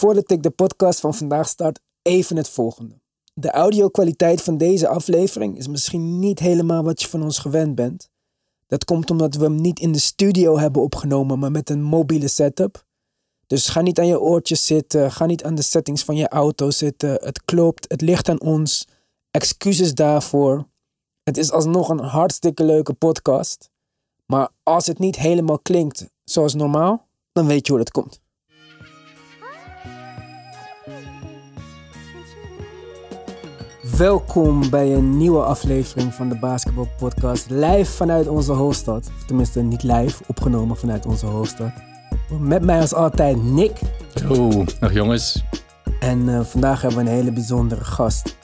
voordat ik de podcast van vandaag start, even het volgende. De audio-kwaliteit van deze aflevering is misschien niet helemaal wat je van ons gewend bent. Dat komt omdat we hem niet in de studio hebben opgenomen, maar met een mobiele setup. Dus ga niet aan je oortjes zitten, ga niet aan de settings van je auto zitten. Het klopt, het ligt aan ons. Excuses daarvoor. Het is alsnog een hartstikke leuke podcast. Maar als het niet helemaal klinkt zoals normaal, dan weet je hoe dat komt. Welkom bij een nieuwe aflevering van de Basketball Podcast. Live vanuit onze hoofdstad. Of tenminste, niet live, opgenomen vanuit onze hoofdstad. Met mij als altijd Nick. Yo, nog jongens. En uh, vandaag hebben we een hele bijzondere gast.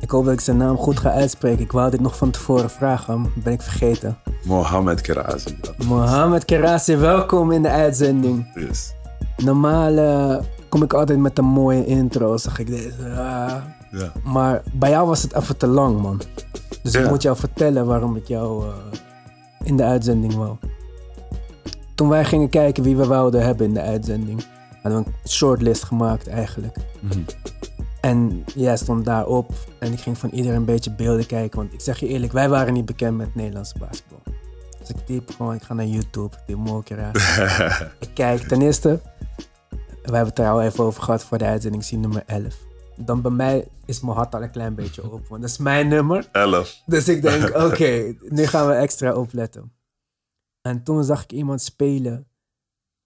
Ik hoop dat ik zijn naam goed ga uitspreken. Ik wou dit nog van tevoren vragen, maar ben ik vergeten. Mohamed Kerazi. Mohamed Kerazi, welkom in de uitzending. Yes. Normaal uh, kom ik altijd met een mooie intro, zeg ik deze. Uh, Ja. Maar bij jou was het even te lang, man. Dus ik moet jou vertellen waarom ik jou uh, in de uitzending wou. Toen wij gingen kijken wie we wouden hebben in de uitzending, hadden we een shortlist gemaakt eigenlijk. Mhm. En jij stond daarop en ik ging van iedereen een beetje beelden kijken. Want ik zeg je eerlijk, wij waren niet bekend met Nederlandse basketbal. Dus ik typ gewoon, ik ga naar YouTube, ik typ Mokera. ik kijk, ten eerste, we hebben het er al even over gehad voor de uitzending, zie nummer 11. Dan bij mij is mijn hart al een klein beetje op, want dat is mijn nummer. Elf. Dus ik denk, oké, nu gaan we extra opletten. En toen zag ik iemand spelen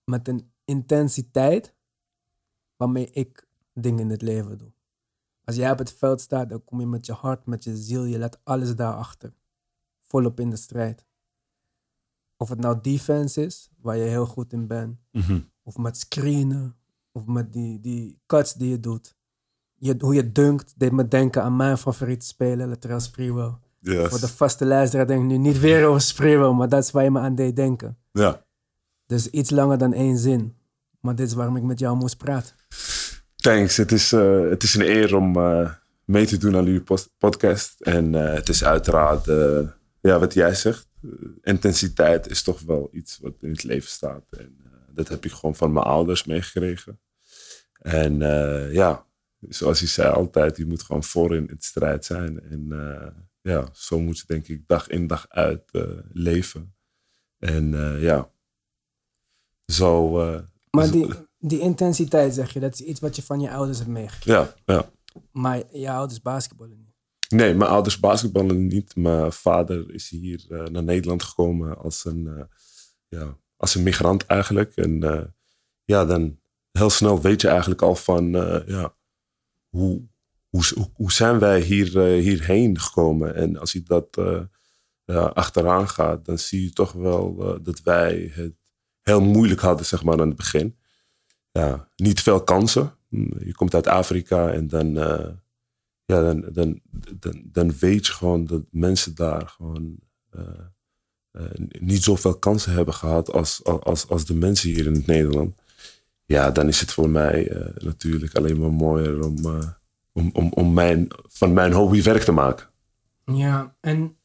met een intensiteit waarmee ik dingen in het leven doe. Als jij op het veld staat, dan kom je met je hart, met je ziel, je laat alles daarachter. Volop in de strijd. Of het nou defense is, waar je heel goed in bent, Mhm. of met screenen, of met die, die cuts die je doet. Je, hoe je dunkt, deed me denken aan mijn favoriete speler, Latrell Sprewell. Yes. Voor de vaste luisteraar denk ik nu niet weer over Sprewell, maar dat is waar je me aan deed denken. Ja. Dus iets langer dan één zin. Maar dit is waarom ik met jou moest praten. Thanks. Het is, eh, het is een eer om eh, mee te doen aan uw podcast. En eh, het is uiteraard, ja, wat jij zegt, intensiteit is toch wel iets wat in het leven staat. En dat heb ik gewoon van mijn ouders meegekregen. En ja, zoals je zei altijd, je moet gewoon voor in het strijd zijn. En eh, ja, zo moet je denk ik dag in dag uit eh, leven. En eh, ja, zo... Maar die, die intensiteit, zeg je, dat is iets wat je van je ouders hebt meegekregen. ja, ja. Maar je ouders basketballen niet. Nee, mijn ouders basketballen niet. Mijn vader is hier naar Nederland gekomen als een, ja, als een migrant eigenlijk. En ja, dan heel snel weet je eigenlijk al van, ja, hoe, hoe, hoe- zijn wij hier, eh, hierheen gekomen? En als je dat eh, ja, achteraan gaat, dan zie je toch wel eh, dat wij het heel moeilijk hadden, zeg maar, aan het begin. Ja, niet veel kansen. Je komt uit Afrika en dan... eh, ja, dan, dan, dan, dan weet je gewoon dat mensen daar gewoon eh, eh, niet zoveel kansen hebben gehad als, als, als de mensen hier in het Nederland. Ja, dan is het voor mij eh, natuurlijk alleen maar mooier om, eh, om, om, om mijn, van mijn hobby werk te maken. Ja, en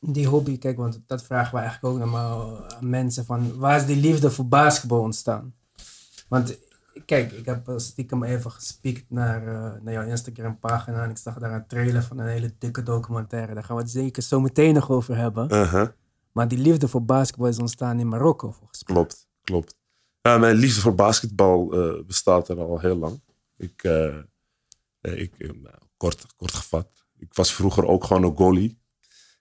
die hobby, kijk, want dat vragen we eigenlijk ook normaal aan mensen van, waar is die liefde voor basketbal ontstaan? Want kijk, ik heb stiekem even gespiekt naar, eh, naar jouw Instagram pagina en ik zag daar een trailer van een hele dikke documentaire. Daar gaan we het zeker zo meteen nog over hebben. Uh-huh. Maar die liefde voor basketbal is ontstaan in Marokko volgens mij. Klopt, klopt. Ja, mijn liefde voor basketbal eh, bestaat er al heel lang. Ik, eh, eh, ik, eh, nou, kort, kort gevat, ik was vroeger ook gewoon een goalie.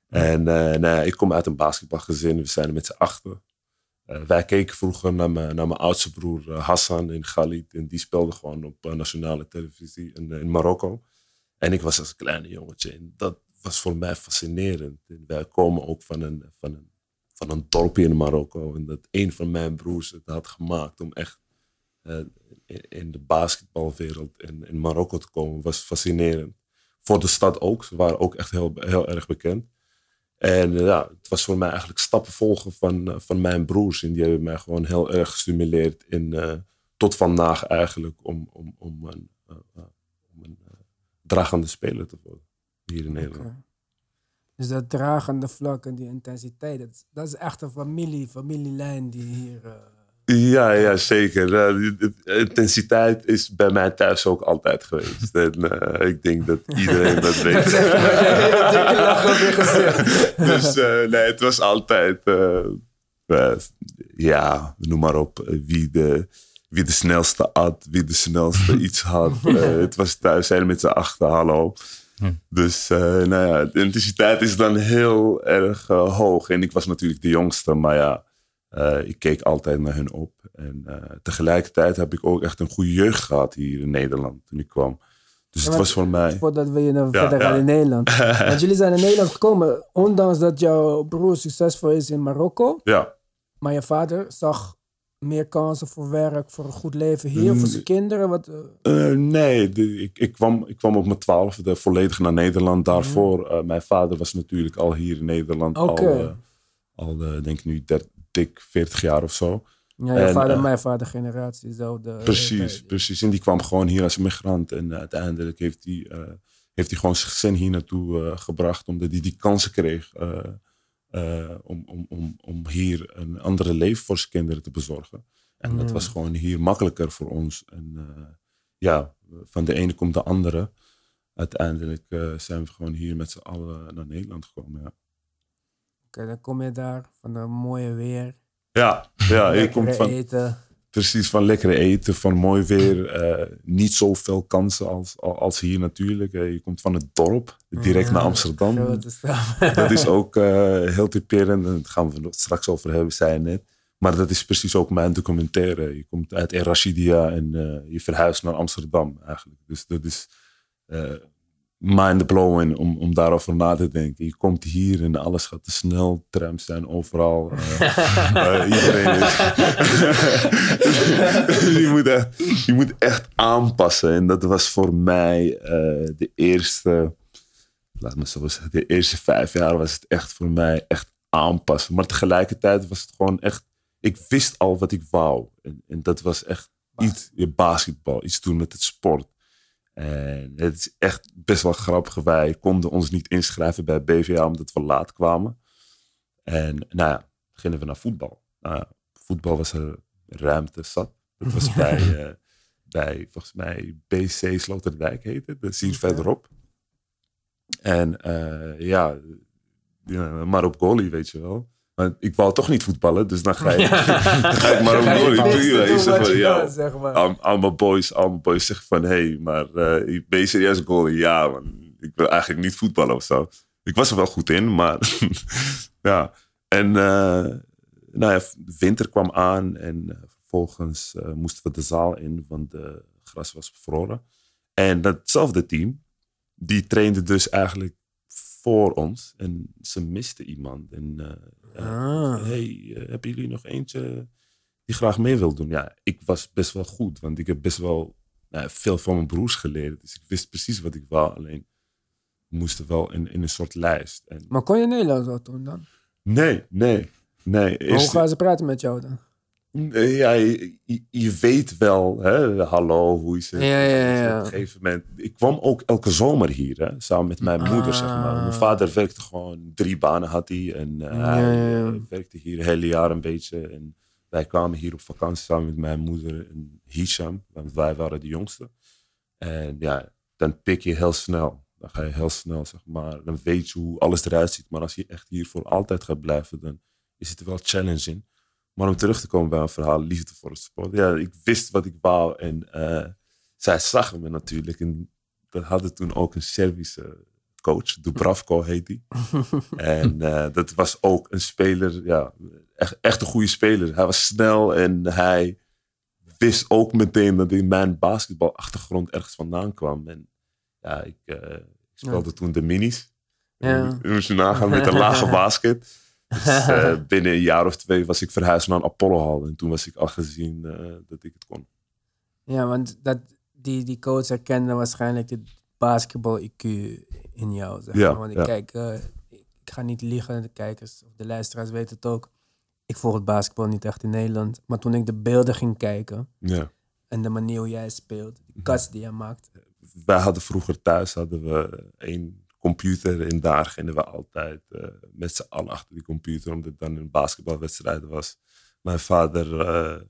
En eh, nou ik kom uit een basketbalgezin, we zijn met z'n achter. Eh, wij keken vroeger naar mijn, oudste broer eh, Hassan in Galit. En die speelde gewoon op eh, nationale televisie in, eh, in Marokko. En ik was als kleine jongetje. En dat was voor mij fascinerend. En wij komen ook van een, van een van een dorpje in Marokko. En dat een van mijn broers het had gemaakt om echt eh, in, de basketbalwereld in, in Marokko te komen, was fascinerend. Voor de stad ook. Ze waren ook echt heel, heel erg bekend. En eh, ja, het was voor mij eigenlijk stappen volgen van, eh, van mijn broers. En die hebben mij gewoon heel erg gestimuleerd in, tot vandaag eigenlijk om, om, om een, om een dragende speler te worden hier in Nederland. Dus dat dragende vlak en die intensiteit, dat is, dat is echt een familie, familielijn die hier, eh, Ja, ja zeker. Uh, de, intensiteit is bij mij thuis ook altijd geweest. En uh, ik denk dat iedereen dat weet. dus uh, nee, het was altijd, ja, noem maar op, wie de, wie de snelste at, wie de snelste iets had. het was thuis zijn met z'n achter, hallo. Hm. Dus nou ja, de intensiteit is dan heel erg hoog. En ik was natuurlijk de jongste, maar ja uh, ik keek altijd naar hun op. En tegelijkertijd heb ik ook echt een goede jeugd gehad hier in Nederland toen ik kwam. Dus het was voor mij. Voordat we je ja, verder gaan in Nederland. Want jullie zijn in Nederland gekomen, ondanks dat jouw broer succesvol is in Marokko. Ja. Maar je vader zag meer kansen voor werk, voor een goed leven hier, voor zijn kinderen? Wat, uh... nee, ik, ik, kwam, ik kwam op mijn twaalfde volledig naar Nederland. Daarvoor, mm. mijn vader was natuurlijk al hier in Nederland. Okay. Al, al denk ik nu 30, dik 40 jaar of zo. Ja, je vader en mijn vader generatie zo. De, precies, precies. En die kwam gewoon hier als migrant. En uiteindelijk heeft hij, heeft hij gewoon zijn gezin hier naartoe gebracht. Omdat hij die kansen kreeg om, om, om, om hier een andere leven voor zijn kinderen te bezorgen. En mm. dat was gewoon hier makkelijker voor ons. En ja, van de ene komt de andere. Uiteindelijk zijn we gewoon hier met z'n allen naar Nederland gekomen. Ja dan kom je daar van een mooie weer. Ja, ja je komt van. Eten. Precies, van lekkere eten, van mooi weer. Uh, niet zoveel kansen als, als hier natuurlijk. Uh, je komt van het dorp, direct naar Amsterdam. Dat is ook uh, heel typerend. En daar gaan we het straks over hebben, zei je net. Maar dat is precies ook mijn documentaire. Je komt uit Erashidia en je verhuist naar Amsterdam eigenlijk. Dus dat is mind-blowing om, om daarover na te denken. Je komt hier en alles gaat te snel. Trams zijn overal. Uh, uh, iedereen is... je, moet echt, je moet echt aanpassen. En dat was voor mij uh, de eerste... Laat me zo zeggen. De eerste vijf jaar was het echt voor mij echt aanpassen. Maar tegelijkertijd was het gewoon echt... Ik wist al wat ik wou. En, en dat was echt iets... Je basketbal. Iets doen met het sport. En het is echt best wel grappig. Wij konden ons niet inschrijven bij BVA omdat we laat kwamen. En nou ja, beginnen we naar voetbal. Nou ja, voetbal was er ruimte zat. Dat was bij, uh, bij volgens mij BC Sloterdijk heette. Dat is hier verderop. En uh, ja, maar op goalie, weet je wel. Maar ik wou toch niet voetballen, dus dan ga, dan ga ik maar een goalie doen. Van, ja, zeg maar. Allemaal boys, allemaal boys zeggen van... Hé, hey, maar uh, ben je serieus goalie? Ja, man. Ik wil eigenlijk niet voetballen of zo. Ik was er wel goed in, maar... ja. En uh, nou ja, de winter kwam aan en uh, vervolgens moesten we de zaal in, want de gras was bevroren. En datzelfde team, die trainde dus eigenlijk voor ons. En ze misten iemand. En ah. hey, uh, hebben jullie nog eentje die graag mee wil doen? Ja, ik was best wel goed, want ik heb best wel nou, veel van mijn broers geleerd. Dus ik wist precies wat ik wou, alleen moesten wel in, in een soort lijst. En... Maar kon je Nederlands al toen dan? Nee, nee, nee. Hoe gaan ze praten met jou dan? Ja, je, weet wel, hè, hallo, hoe is het? Ja, ja, ja. Op een gegeven moment, ik kwam ook elke zomer hier, hè, samen met mijn moeder, zeg maar. Mijn ah. vader werkte gewoon, drie banen had hij. En uh, hij werkte hier het hele jaar een beetje. En wij kwamen hier op vakantie samen met mijn moeder en Hisham, want wij waren de jongste. En ja, dan pik je heel snel. Dan ga je heel snel, zeg maar. Dan weet je hoe alles eruit ziet. Maar als je echt hier voor altijd gaat blijven, dan is het wel challenging. Maar om terug te komen bij een verhaal, liefde voor het sport. Ja, ik wist wat ik wou en uh, zij zag me natuurlijk. En we hadden toen ook een Servische coach, Dubravko heet hij. en uh, dat was ook een speler, ja, echt, echt een goede speler. Hij was snel en hij wist ook meteen dat in mijn basketbalachtergrond ergens vandaan kwam. En ja, ik, uh, ik speelde toen de minis. Ja. Moest je nagaan met een lage basket. Dus uh, binnen een jaar of twee was ik verhuisd naar een Apollo-hal. En toen was ik al gezien uh, dat ik het kon. Ja, want dat, die, die coach herkende waarschijnlijk het basketbal-IQ in jou. Zeg ja, maar. Want ik kijk, uh, ik ga niet liegen, de kijkers of de luisteraars weten het ook. Ik volg het basketbal niet echt in Nederland. Maar toen ik de beelden ging kijken ja. en de manier hoe jij speelt, de kast die jij maakt. Wij hadden vroeger thuis hadden we één computer en daar gingen we altijd uh, met z'n allen achter die computer, omdat het dan een basketbalwedstrijd was. Mijn vader uh,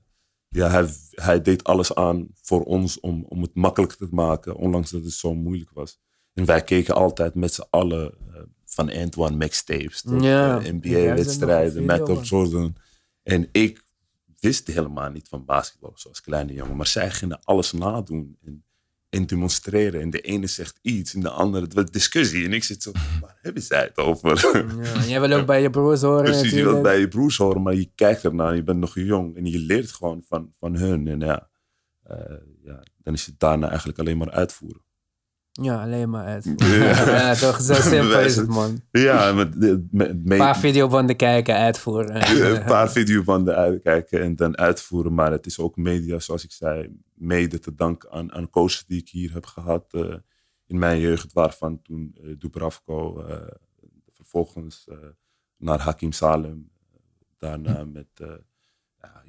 ja, hij, hij deed alles aan voor ons om, om het makkelijk te maken, ondanks dat het zo moeilijk was. En wij keken altijd met z'n allen uh, van Antoine mixtapes tot Ja. uh, Ja, NBA-wedstrijden video Jordan. En ik wist helemaal niet van basketbal zoals kleine jongen, maar zij gingen alles nadoen en, en demonstreren. En de ene zegt iets en de andere, het werd discussie. En ik zit zo, waar hebben zij het over? Ja, jij wil ook bij je broers horen Precies, je wilt bij je broers horen, maar je kijkt ernaar, je bent nog jong en je leert gewoon van, van hun. En ja, eh, ja, dan is het daarna eigenlijk alleen maar uitvoeren. Ja, alleen maar uit. Ja. Toch zo simpel is het, man. Ja, met, met, met, Een paar videobanden kijken, uitvoeren. een paar videobanden uitkijken en dan uitvoeren. Maar het is ook media, zoals ik zei, mede te danken aan, aan coaches die ik hier heb gehad eh, in mijn jeugd. Waarvan toen eh, Dubravko, eh, vervolgens eh, naar Hakim Salem. daarna met, eh, ja, ik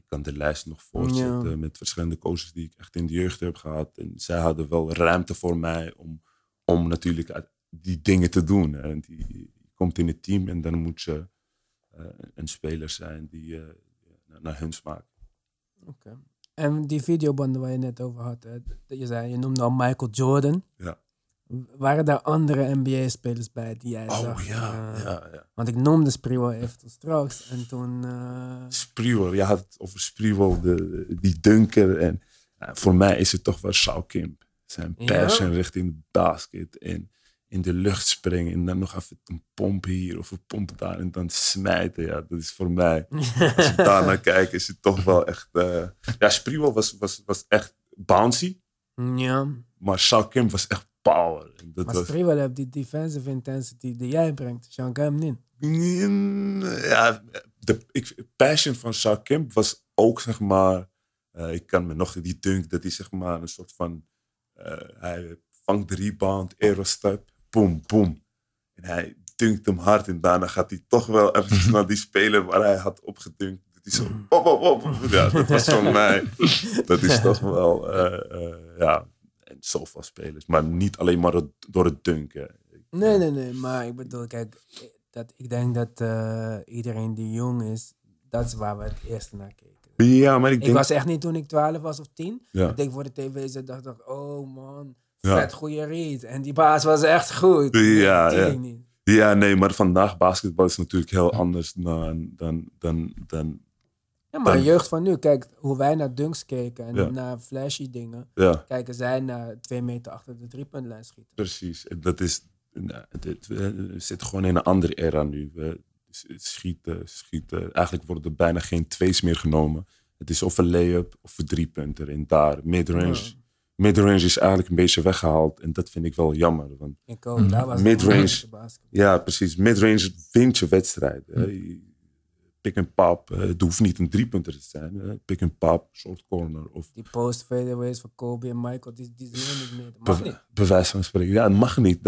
kan de lijst nog voortzetten, Ja. met verschillende coaches die ik echt in de jeugd heb gehad. En zij hadden wel ruimte voor mij om, om natuurlijk die dingen te doen. En die, je komt in het team en dan moet je eh, een speler zijn die eh, naar, hun smaak. Oké. En die videobanden waar je net over had, hè, je zei, je noemde al Michael Jordan. Ja. Waren daar andere NBA-spelers bij die jij Oh zag? ja, eh, ja, ja. Want ik noemde Spriwell even tot straks. En toen... eh, Spriewell, je had het over Spriewell, de, die dunker. En ja, voor mij is het toch wel Shaw Kemp. Zijn Ja? passion richting de basket en in de lucht springen. En dan nog even een pomp hier of een pomp daar en dan smijten. Ja, dat is voor mij, als ik daar naar kijk, is het toch wel echt... eh, ja, Spriewell was, was, was echt bouncy, ja, maar Shaw Kemp was echt dat maar was, heeft die defensive intensity die jij brengt. Sean Kemp niet. Mm, Ja, de ik, passion van Shaw Kemp was ook, zeg maar... eh, ik kan me nog die dunk, dat hij zeg maar een soort van... eh, hij vangt de rebound, aerostep, boom, boom. En hij dunkt hem hard en daarna gaat hij toch wel even naar die speler waar hij had opgedunkt. Dat hij zo, op, op, op. Ja, dat was van mij. Dat is toch wel, eh, eh, ja, en zoveel spelers. Maar niet alleen maar door het dunken. Nee, nee, nee. Maar ik bedoel, kijk, dat, ik denk dat eh, iedereen die jong is, dat is waar we het eerste naar keken. Ja, maar ik Ik denk... was echt niet toen ik 12 was of 10. Ja. Ik denk voor de tv zat, dacht ik, oh man, Ja. vet goede read. En die baas was echt goed. Ja, Nee, ja. niet. Ja, nee, maar vandaag basketbal is natuurlijk heel anders dan, dan, dan, dan Ja, maar Dan- jeugd van nu, kijk hoe wij naar dunks keken en Ja. naar flashy dingen. ja, Kijken zij naar twee meter achter de driepuntlijn schieten. precies. Dat is, nou, we zitten gewoon in een andere era nu. We schieten, schieten. Eigenlijk worden er bijna geen twees meer genomen. Het is of een layup of een driepunter. En daar, midrange, Ja. midrange is eigenlijk een beetje weggehaald. En dat vind ik wel jammer. Want Ik ook, daar was Midrange. ja, precies. Midrange wint je wedstrijden. hè. Je- Pick and pop, eh, het hoeft niet een driepunter te zijn. hè. Pick and pop, short corner of Die post fadeaways van Kobe en Michael, die, die zien we niet meer. Dat mag Be- niet. bewijs van spreken. Ja, het mag niet.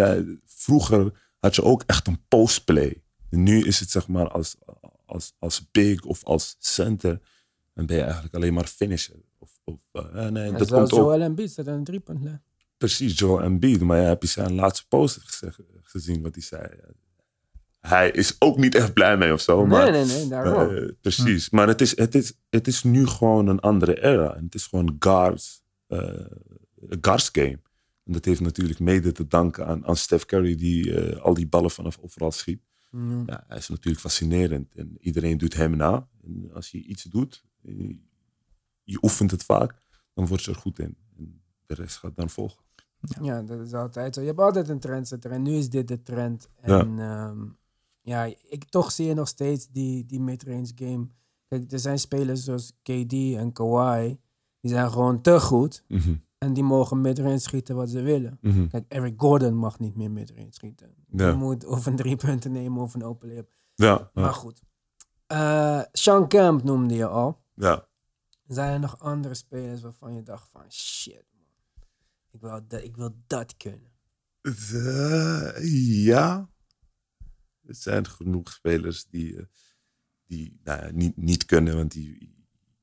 Vroeger had je ook echt een postplay. Nu is het zeg maar als, als, als big of als center. Dan ben je eigenlijk alleen maar finisher. Of, of, eh, nee, En dat komt ook Joel Embiid staat aan een driepuntlijn. precies Joel Embiid. Maar ja, heb je zijn laatste post gezien wat hij zei? Hij is ook niet echt blij mee of zo. maar, Nee, nee, nee, daarom. eh, precies. Maar het is, het, is, het is nu gewoon een andere era. En het is gewoon guards, eh guards game. En dat heeft natuurlijk mede te danken aan, aan Steph Curry, die eh, al die ballen vanaf overal schiet. Ja. Ja, hij is natuurlijk fascinerend. En iedereen doet hem na. En als je iets doet, je oefent het vaak, dan word je er goed in. En de rest gaat dan volgen. Ja, dat is altijd zo. Je hebt altijd een trendsetter en nu is dit de trend. En ja, ja ik, toch zie je nog steeds die, die midrange game. Kijk, er zijn spelers zoals KD en Kawhi, die zijn gewoon te goed. Mhm, En die mogen midrange schieten wat ze willen. mhm. Kijk, Eric Gordon mag niet meer midrange schieten. Ja. Je moet of een drie punten nemen of een open layup. Ja, Maar goed. Eh Sean Kemp noemde je al. ja. Zijn er nog andere spelers waarvan je dacht van shit man. Ik wil dat, ik wil dat kunnen. Ja. Er zijn genoeg spelers die, eh, die nou, niet, niet kunnen, want die,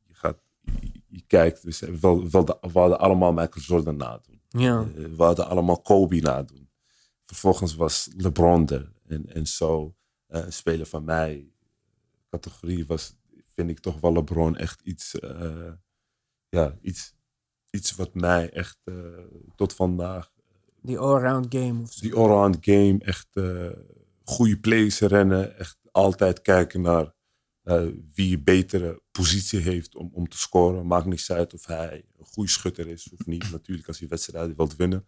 je, gaat, je, je kijkt, we, wel de- we hadden allemaal Michael Jordan nadoen. Ja. Eh, we hadden allemaal Kobe nadoen. Vervolgens was LeBron er. En, en zo, eh, een speler van mij, categorie was, vind ik toch wel LeBron echt iets, eh, ja, iets, iets wat mij echt tot vandaag, Die all-round game of zo. die allround game, echt goede plays rennen, echt altijd kijken naar eh, wie een betere positie heeft om, om te scoren. Maakt niet uit of hij een goede schutter is of niet. Natuurlijk, als hij wedstrijden wilt winnen,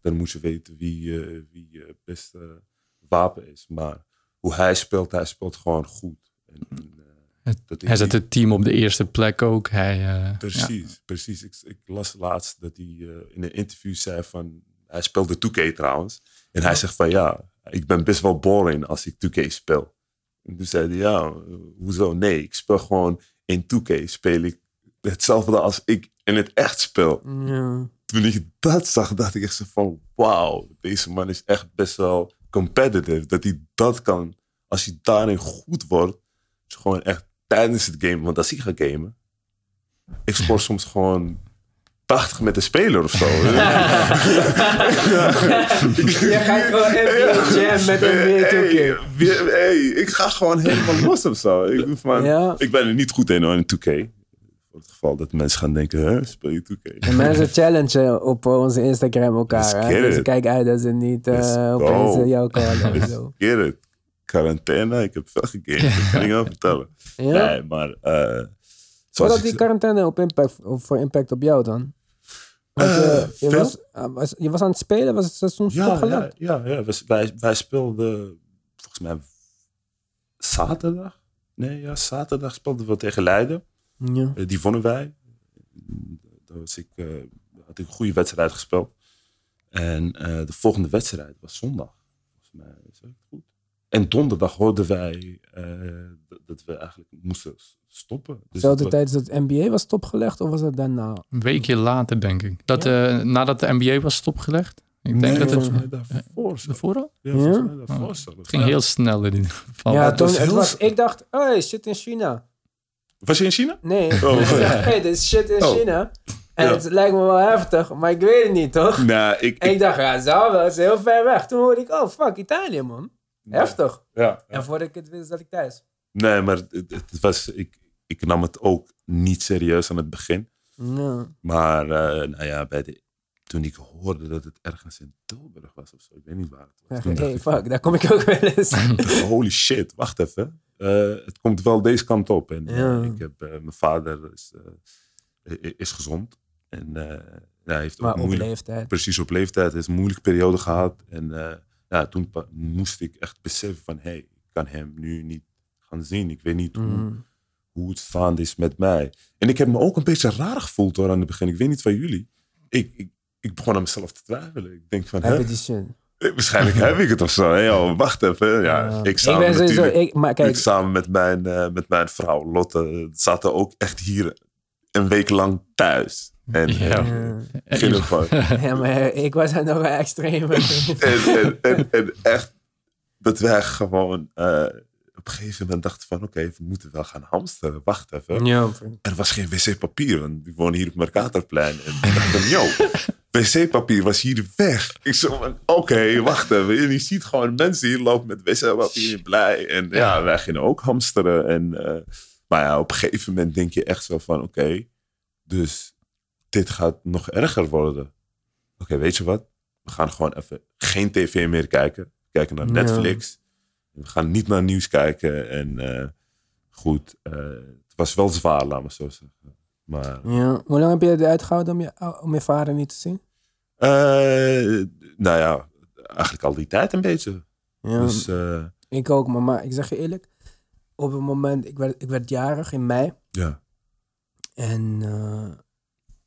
dan moet je weten wie, eh, wie je beste wapen is. Maar hoe hij speelt, hij speelt gewoon goed. En, en, eh, Het- Hij zet het team op de eerste plek ook. Hij, eh, ja. Precies, precies. Ik, ik las laatst dat hij eh, in een interview zei van... Hij speelde 2K trouwens. En hij zegt van ja, ik ben best wel boring als ik 2K speel. En toen zei hij ja, hoezo? Nee, ik speel gewoon in 2K speel ik hetzelfde als ik in het echt speel. Ja. Toen ik dat zag, dacht ik echt zo van wauw, deze man is echt best wel competitive. Dat hij dat kan, als hij daarin goed wordt, is gewoon echt tijdens het game. Want als ik ga gamen, ik scoor soms gewoon 80 met de speler of zo. Je gaat gewoon NBA Jam met een Hey, 2K. wie- hey, ik ga gewoon helemaal los of zo. Ik, maar, Ja. ik ben er niet goed in hoor, in 2K. Voor het geval dat mensen gaan denken, hè, speel je 2K? En mensen challengen op onze Instagram elkaar. Hè? get Dus it. kijk uit dat ze niet Let's uh, go. opeens eh, jou callen zo. Get it. Quarantaine, ik heb veel gegamed. Dat kan ik wel vertellen. Ja? Nee, maar... eh Wat had die quarantaine op impact, voor impact op jou dan? Want, Eh, eh, je, veel. was, uh, was- je was aan het spelen, was het seizoen ja, ja, ja, ja. Wij, wij, speelden volgens mij zaterdag. Nee, ja, zaterdag speelden we tegen Leiden. Ja. Eh, die wonnen wij. Daar was ik, had ik een goede wedstrijd gespeeld. En de volgende wedstrijd was zondag. Volgens mij is dat goed. En donderdag hoorden wij dat we eigenlijk moesten stoppen. Dus Zelfde was- tijdens het NBA was stopgelegd of was het daarna? Een weekje later, denk ik. Dat, eh, nadat de NBA was stopgelegd. Ik denk Nee, dat het... mij daarvoor. zo. Daarvoor al? Ja, volgens Ja? mij daarvoor. Oh. Het ging heel snel in ieder geval. ja, toen, was het ik dacht, oh, hey, shit in China. Was je in China? Nee, Oh. ik dacht, hey, dit is shit in Oh. China. En Ja. het lijkt me wel heftig, maar ik weet het niet, toch? Nou, ik... En ik dacht, ja, zou wel, het is heel ver weg. Toen hoorde ik, oh, fuck, Italië, man. Heftig. Ja, ja. En voordat ik het wist, zat ik thuis. Nee, maar het, het was... Ik, ik nam het ook niet serieus aan het begin. Ja. Maar eh, nou ja, bij de, toen ik hoorde dat het ergens in Tilburg was of zo, ik weet niet waar het was. Toen ik fuck, daar kom ik ook wel eens. Holy shit, wacht even. Eh, het komt wel deze kant op. En eh, Ja. ik heb, mijn vader is, is gezond. En hij heeft ook op moeilijk, leeftijd. precies op leeftijd, hij heeft een moeilijke periode gehad. En ja, toen moest ik echt beseffen van, hé, hey, ik kan hem nu niet gaan zien. Ik weet niet hoe, Mm. hoe het staande is met mij. En ik heb me ook een beetje raar gevoeld hoor aan het begin. Ik weet niet van jullie. Ik, ik, ik begon aan mezelf te twijfelen. Ik denk van, Heb hè? je die shit? Eh, Waarschijnlijk heb ik het of zo. Hey, joh, wacht even. Ja, ik samen ben sowieso, ik, maar Ik kijk, samen met mijn, eh, met mijn vrouw Lotte zaten ook echt hier een week lang thuis. En, Ja. en, eh, ja, maar ik was er nog wel extreem. en, en, en, en echt dat wij gewoon eh, op een gegeven moment dachten van oké, we moeten wel gaan hamsteren. Wacht even. ja. Er was geen wc-papier, want ik woon hier op Mercatorplein. En ik dacht van, yo, wc-papier was hier weg. Ik zo van, oké, wacht even. En je ziet gewoon mensen hier lopen met wc-papier blij. En ja, wij gingen ook hamsteren. En, eh, maar ja, op een gegeven moment denk je echt zo van, oké, dus dit gaat nog erger worden. Oké, weet je wat? We gaan gewoon even geen tv meer kijken. We kijken naar Ja. We gaan niet naar nieuws kijken. En eh, goed, eh, het was wel zwaar, laat me zo zeggen. Maar Ja. Hoe lang heb je het uitgehouden om je, om je vader niet te zien? eh, nou ja, eigenlijk al die tijd een beetje. Ja, Dus ik ook, maar, maar ik zeg je eerlijk. Op het moment, ik werd, ik werd jarig in mei. ja. En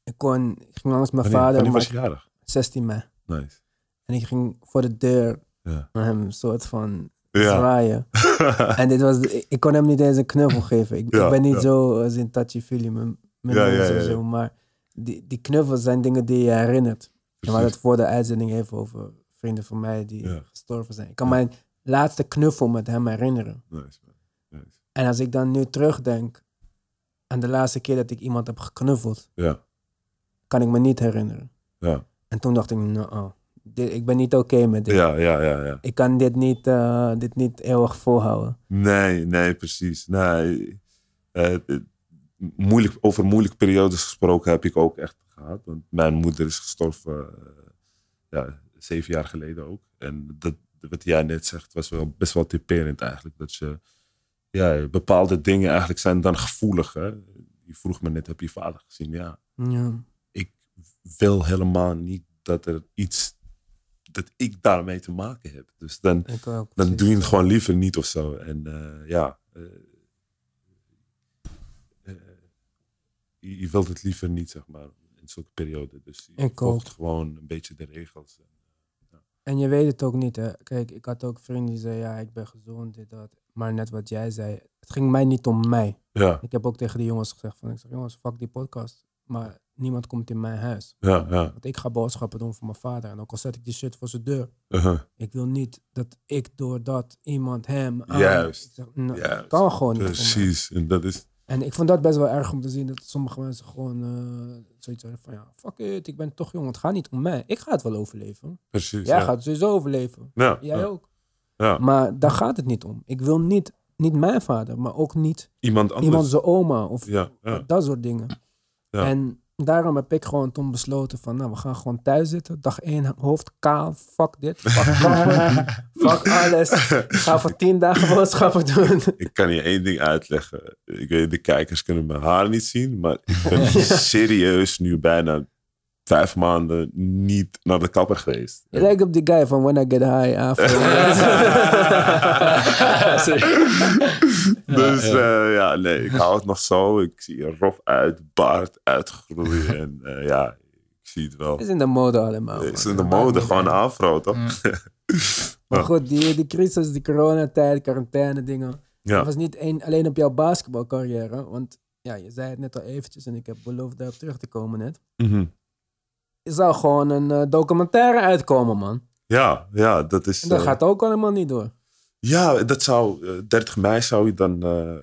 ik kon, ik ging langs mijn Wanneer, vader, wanneer maar was je jarig? 16 mei. Nice. En ik ging voor de deur Ja. naar hem een soort van Ja. zwaaien. En dit was, ik kon hem niet eens een knuffel geven. Ik, ben niet zo als in met, met Ja, zo. Maar die, die knuffels zijn dingen die je herinnert. En we hadden het voor de uitzending even over vrienden van mij die Ja. gestorven zijn. Ik kan Ja. mijn laatste knuffel met hem herinneren. Nice, man. Nice. En als ik dan nu terugdenk aan de laatste keer dat ik iemand heb geknuffeld, Ja, kan ik me niet herinneren. ja. En toen dacht ik, nou, oh, dit, ik ben niet oké met dit. Ja, ja, ja, ja. Ik kan dit niet, eh, dit niet eeuwig volhouden. Nee, nee, precies. Nee. Eh, moeilijk, over moeilijke periodes gesproken heb ik ook echt gehad. Want mijn moeder is gestorven eh, ja, zeven jaar geleden ook. En dat, wat jij net zegt was wel best wel typerend eigenlijk. Dat je ja, bepaalde dingen eigenlijk zijn dan gevoelig. Hè? Je vroeg me net, heb je vader gezien? Ja, Ja. ik wil helemaal niet dat er iets, dat ik daarmee te maken heb. Dus dan, ook. dan precies. doe je het gewoon liever niet of zo. En eh, ja, eh, eh, je, je wilt het liever niet, zeg maar, in zulke perioden. Dus je ook. gewoon een beetje de regels. En je weet het ook niet, hè. Kijk, ik had ook vrienden die zeiden, ja, ik ben gezond, dit, dat. Maar net wat jij zei, het ging mij niet om mij. Ja, Ik heb ook tegen die jongens gezegd van, ik zeg, jongens, fuck die podcast. Maar niemand komt in mijn huis. ja, ja. Want ik ga boodschappen doen voor mijn vader. En ook al zet ik die shit voor zijn deur. uh-huh. Ik wil niet dat ik doordat iemand hem... aan- Juist. Zeg, nou, Juist. kan gewoon niet. Precies. En dat is, En ik vond dat best wel erg om te zien dat sommige mensen gewoon eh, zoiets hebben van ja, fuck it, ik ben toch jong, het gaat niet om mij. Ik ga het wel overleven. precies. Jij ja. gaat sowieso overleven. Ja, Jij ja, ook. ja. Maar daar gaat het niet om. Ik wil niet, niet mijn vader, maar ook niet Iemand anders. iemand zijn oma of Ja, ja. dat soort dingen. Ja. En daarom heb ik gewoon toen besloten van, nou, we gaan gewoon thuis zitten. Dag één, hoofd kaal, fuck dit, fuck fuck alles. Ik ga voor tien dagen boodschappen doen. Ik kan je één ding uitleggen. Ik weet, de kijkers kunnen mijn haar niet zien, maar ik ben serieus nu bijna vijf maanden niet naar de kapper geweest. Je lijkt op die guy van When I Get High after. Dus ja. ja. ja, nee, ik hou het nog zo. Ik zie er rof uit, baard uitgroeien. En eh, ja, ik zie het wel. is in de mode allemaal. Het is in de Dat mode, gewoon afro, toch? Maar goed, die, die crisis, die coronatijd, quarantaine dingen. Dat Ja, was niet één, alleen op jouw basketbalcarrière. Want ja, je zei het net al eventjes en ik heb beloofd daarop terug te komen net. Mhm. Er zou gewoon een eh, documentaire uitkomen, man. ja, ja, dat is... En dat eh, gaat ook allemaal niet door. Ja, dat zou, eh, 30 mei zou je dan eh,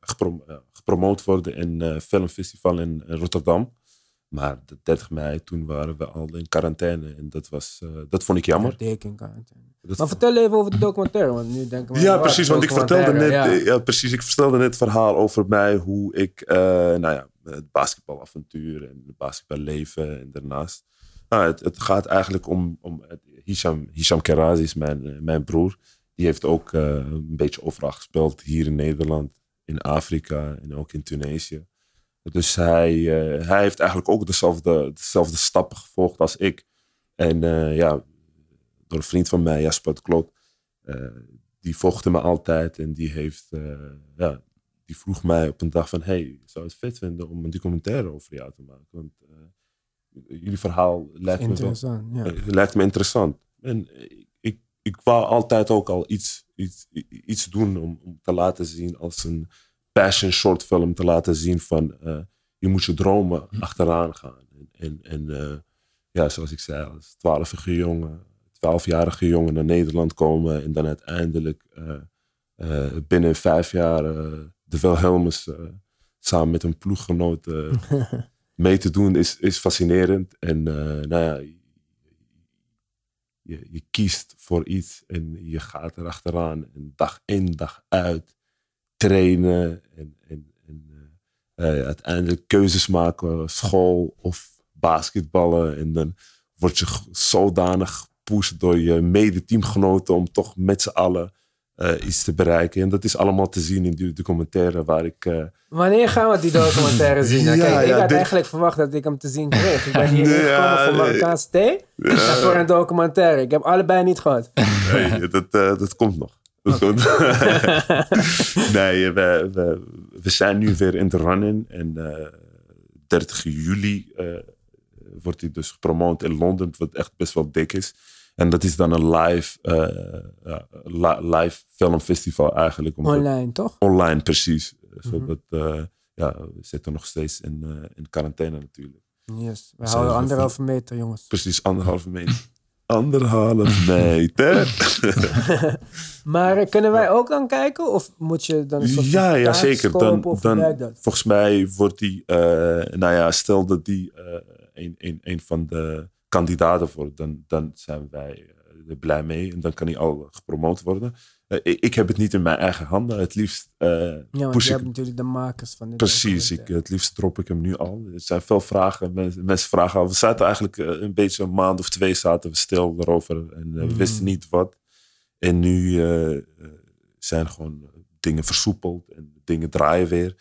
geprom- eh, gepromoot worden in eh filmfestival in, in Rotterdam. Maar de 30 mei, toen waren we al in quarantaine. En dat, was, eh, dat vond ik jammer. Dik in quarantaine. Dat Maar vertel even over de documentaire, want nu denken we... ja, precies. Want ik vertelde net, documentaire, ja. ja. precies, ik vertelde net het verhaal over mij, hoe ik, eh, nou ja, het basketbalavontuur en het basketballeven en daarnaast. Nou, het, het gaat eigenlijk om, om het- Hisham, Hisham Kerazi is mijn, eh, mijn broer. Die heeft ook eh, een beetje overal gespeeld hier in Nederland, in Afrika en ook in Tunesië. Dus hij, eh, hij heeft eigenlijk ook dezelfde, dezelfde stappen gevolgd als ik. En eh, ja, door een vriend van mij, Jasper de Klok, eh, die volgde me altijd en die heeft, eh, ja, die vroeg mij op een dag van, hey, zou het vet vinden om een documentaire over jou te maken? Want eh, jullie verhaal lijkt me, wel, ja. lijkt me interessant. En ik, ik, wou altijd ook al iets, iets, iets doen om, om te laten zien als een passion short film te laten zien van je moet je dromen achteraan gaan. En, en, en ja, zoals ik zei, als twaalfjarige jongen, twaalfjarige jongen naar Nederland komen en dan uiteindelijk eh, eh, binnen vijf jaar eh, de Wilhelmus samen met een ploeggenoot mee te doen is, is fascinerend. En nou ja, je, je kiest voor iets en je gaat erachteraan. En dag in, dag uit trainen en, en, en uiteindelijk keuzes maken, school of basketballen. En dan word je zodanig gepusht door je mede-teamgenoten om toch met z'n allen eh, iets te bereiken. En dat is allemaal te zien in die documentaire waar ik... eh, Wanneer gaan we die documentaire zien? Nou, Ja, Kijk, ik ja, had dit- eigenlijk verwacht dat ik hem te zien kreeg. Ik ben hier gekomen ja, voor. Marokkaanse thee en voor een documentaire. Ik heb allebei niet gehad. Nee, dat, eh, dat komt nog. Dat komt. nee, we, we, we zijn nu weer in de run-in. En eh 30 juli wordt hij dus gepromoot in Londen, wat echt best wel dik is. En dat is dan een live, eh, live filmfestival eigenlijk. omdat- Online, toch? Online, precies. Zodat, eh, ja, we zitten nog steeds in, eh, in quarantaine natuurlijk. Yes. We houden anderhalve meter, jongens. Precies anderhalve meter. Anderhalve meter. Maar kunnen wij ook dan kijken? Of moet je dan een soort Ja, ja zeker. Dan, dan, volgens mij wordt die, nou ja, stel dat die een, een, een van de kandidaten wordt, dan, dan zijn wij eh, er blij mee en dan kan hij al gepromoot worden. eh, ik, ik heb het niet in mijn eigen handen. Het liefst eh, Ja, push je ik hebt natuurlijk de makers van dit. Precies, ik, het liefst drop ik hem nu al. Er zijn veel vragen. Mensen, mensen vragen al. We zaten eigenlijk een beetje een maand of twee zaten we stil erover. En we Mm. wisten niet wat. En nu zijn gewoon dingen versoepeld. En dingen draaien weer.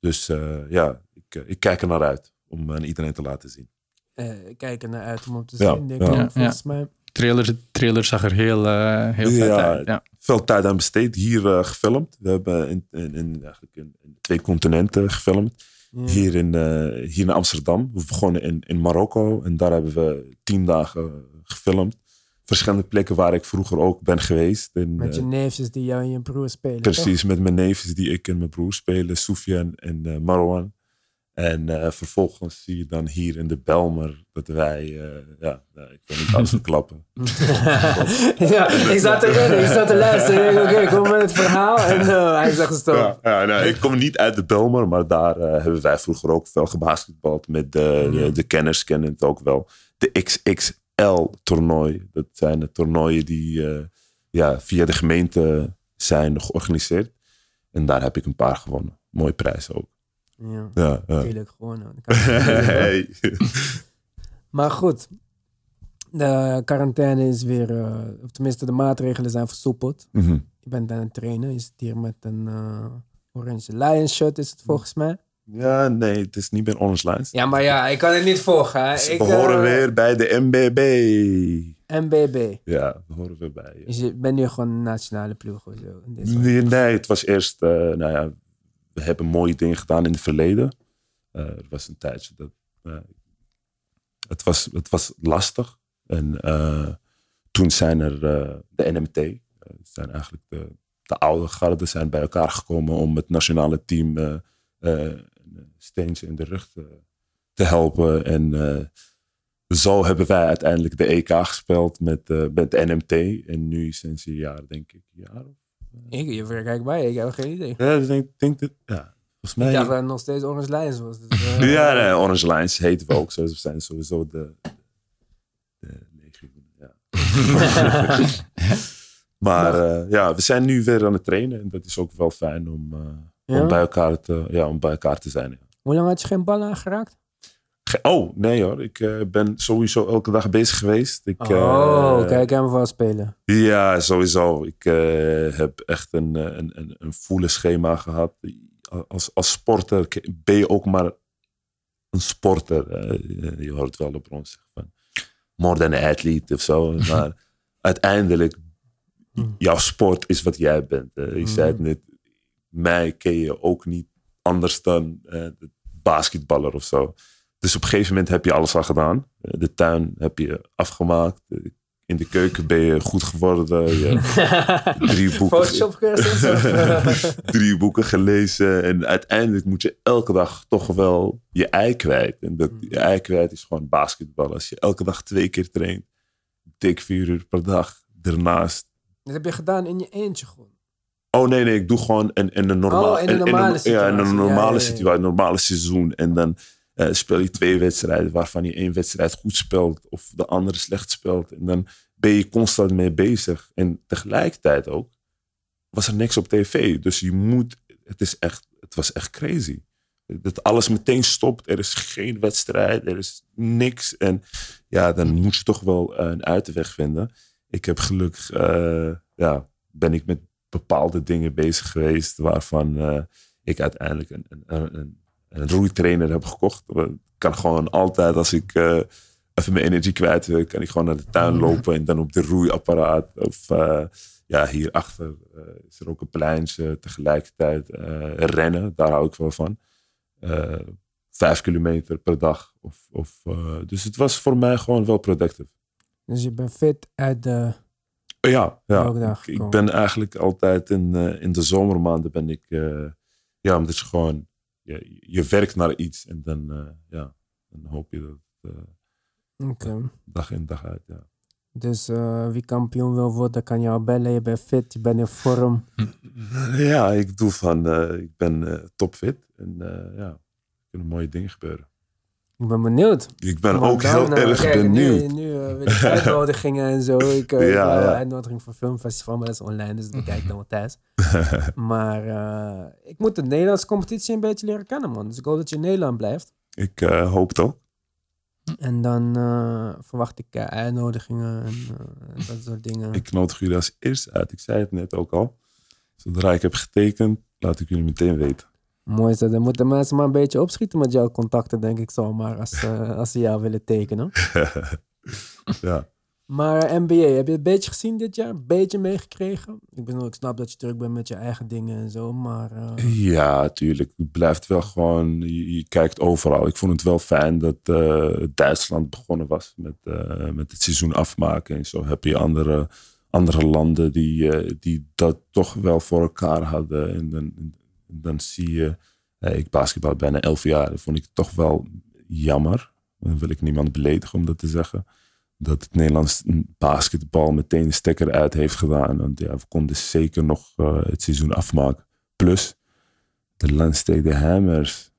Dus ja, ik, ik kijk er naar uit. Om aan iedereen te laten zien. Eh, ik kijk er naar uit om op te zien. Denk, Ja, volgens mij. Trailer, trailer zag er heel, eh heel vet Ja. uit. Ja. Veel tijd aan besteed. Hier eh, gefilmd. We hebben in, in, in, eigenlijk in, in twee continenten gefilmd. Ja. Hier in, eh, hier in Amsterdam. We begonnen in, in Marokko. En daar hebben we tien dagen gefilmd. Verschillende plekken waar ik vroeger ook ben geweest. En, Met je neefjes die jou en je broer spelen. toch? precies, met mijn neefjes die ik en mijn broer spelen. Soufiane en Marwan. En eh, vervolgens zie je dan hier in de Belmer dat wij... eh, ja, nou, ik wil niet alles verklappen. ja, ik zat erin, ik zat te luisteren. Oké, kom met het verhaal. En eh, hij zegt stop. Ja, ja, nou, ik kom niet uit de Belmer, maar daar eh, hebben wij vroeger ook veel gebasketbald. Met de, de, de kenners kennen het ook wel. De XXL-toernooi. Dat zijn de toernooien die eh, ja, via de gemeente zijn georganiseerd. En daar heb ik een paar gewonnen. Mooie prijs ook. Ja, Ja, ja. gewoon. kan. Hey. Maar goed, de quarantaine is weer, eh, of tenminste de maatregelen zijn versoepeld. Mhm. Je bent aan het trainen, je zit hier met een eh, Orange Lion shirt is het volgens mij. Ja, nee, het is niet meer Orange Lines. Ja, maar ja, ik kan het niet volgen. Hè. Dus Ik, we horen eh, weer bij de MBB. MBB. Ja, we horen weer bij. ja. Dus je bent nu gewoon een nationale ploeg of zo. in dit Nee, nee, het was eerst, nou ja, we hebben mooie dingen gedaan in het verleden. Eh, er was een tijdje dat, eh, het, was, het was lastig. En eh, toen zijn er de NMT, zijn eigenlijk de, de oude garden zijn bij elkaar gekomen om het nationale team een steentje in de rug te, helpen. En zo hebben wij uiteindelijk de EK gespeeld met, met de NMT. En nu sinds een jaar, denk ik, een jaar of Ik, je kijk bij, ik heb geen idee. ja, ik denk, denk dat, ja, volgens mij. Ik dacht dat het nog steeds Orange Lions was. Dus, eh, ja, nee, Orange Lines heten we ook zo. We zijn sowieso de, de legioen, ja. maar eh, ja, we zijn nu weer aan het trainen. En dat is ook wel fijn om, eh, Ja? om, bij, elkaar te, ja, om bij elkaar te zijn. Ja. Hoe lang had je geen bal aangeraakt? Oh, nee hoor. Ik eh, ben sowieso elke dag bezig geweest. Ik, oh, eh, kijk hem wel spelen. Ja, sowieso. Ik eh, heb echt een, een, een, een voele schema gehad. Als, als sporter ben je ook maar een sporter. je hoort wel op ons zeggen van more than an athlete of zo. Maar uiteindelijk, jouw sport is wat jij bent. je zei het net, mij ken je ook niet anders dan basketballer of zo. Dus op een gegeven moment heb je alles al gedaan. Eh, De tuin heb je afgemaakt. Eh, In de keuken ben je goed geworden. Je drie boeken, eh? drie boeken gelezen. En uiteindelijk moet je elke dag toch wel je ei kwijt. En dat, je ei kwijt is gewoon basketbal. Als je elke dag twee keer traint, dik vier uur per dag. Daarnaast. Dat heb je gedaan in je eentje gewoon. Oh nee, nee, ik doe gewoon in, in een normale, Oh, in een normale Ja, in een situatie. Ja, normale ja, ja. situatie, een normale seizoen. En dan eh, speel je twee wedstrijden waarvan je één wedstrijd goed speelt of de andere slecht speelt. En dan ben je constant mee bezig. En tegelijkertijd ook was er niks op tv. Dus je moet, het, is echt, het was echt crazy. Dat alles meteen stopt. Er is geen wedstrijd, er is niks. En ja, dan moet je toch wel eh, een uitweg vinden. Ik heb gelukkig, eh, ja, ben ik met bepaalde dingen bezig geweest waarvan ik uiteindelijk een, een, een, een roeitrainer heb gekocht. Ik kan gewoon altijd als ik eh, even mijn energie kwijt wil, kan ik gewoon naar de tuin lopen en dan op de roeiapparaat. Of uh, ja, hierachter uh, is er ook een pleintje tegelijkertijd rennen. Daar hou ik wel van. Vijf kilometer per dag. Of, of, dus het was voor mij gewoon wel productief. Dus je bent fit uit de ja, ja. Ik, ik, ben eigenlijk altijd in, in de zomermaanden ben ik, ja, omdat je gewoon, je, je werkt naar iets en dan, uh, ja, dan hoop je dat okay. dag in dag uit, ja. Dus wie kampioen wil worden, kan jou bellen. Je bent fit, je bent in vorm. Ja, ik bedoel van, ik ben topfit en ja, er kunnen mooie dingen gebeuren. Ik ben benieuwd. Ik ben ook heel eh, erg kijk, benieuwd. Nu, nu eh, weet ik uitnodigingen en zo. Ik uh, Ja, ja. uitnodiging voor filmfestival, maar dat is online, dus dat bekijk ik dan wel thuis. maar eh, ik moet de Nederlandse competitie een beetje leren kennen, man. Dus ik hoop dat je in Nederland blijft. Ik hoop het ook. En dan verwacht ik uitnodigingen en dat soort dingen. Ik nodig jullie als eerste uit. Ik zei het net ook al. Zodra ik heb getekend, laat ik jullie meteen weten. Mooi dat. Dan moeten mensen maar een beetje opschieten met jouw contacten, denk ik zomaar, als, eh, als ze jou willen tekenen. ja. Maar eh, NBA, heb je het een beetje gezien dit jaar? Een beetje meegekregen? Ik, bedoel, ik snap dat je druk bent met je eigen dingen en zo, maar... eh, ja, tuurlijk. Het blijft wel gewoon, je, je kijkt overal. Ik vond het wel fijn dat Duitsland begonnen was met, met het seizoen afmaken. En zo heb je andere, andere landen die, die dat toch wel voor elkaar hadden. En dan zie je, eh, ik basketbal bijna elf jaar, dat vond ik toch wel jammer. Dan wil ik niemand beledigen om dat te zeggen. Dat het Nederlands basketbal meteen de stekker uit heeft gedaan. Want ja, we konden zeker nog eh, het seizoen afmaken. Plus, de Landstede Hammers.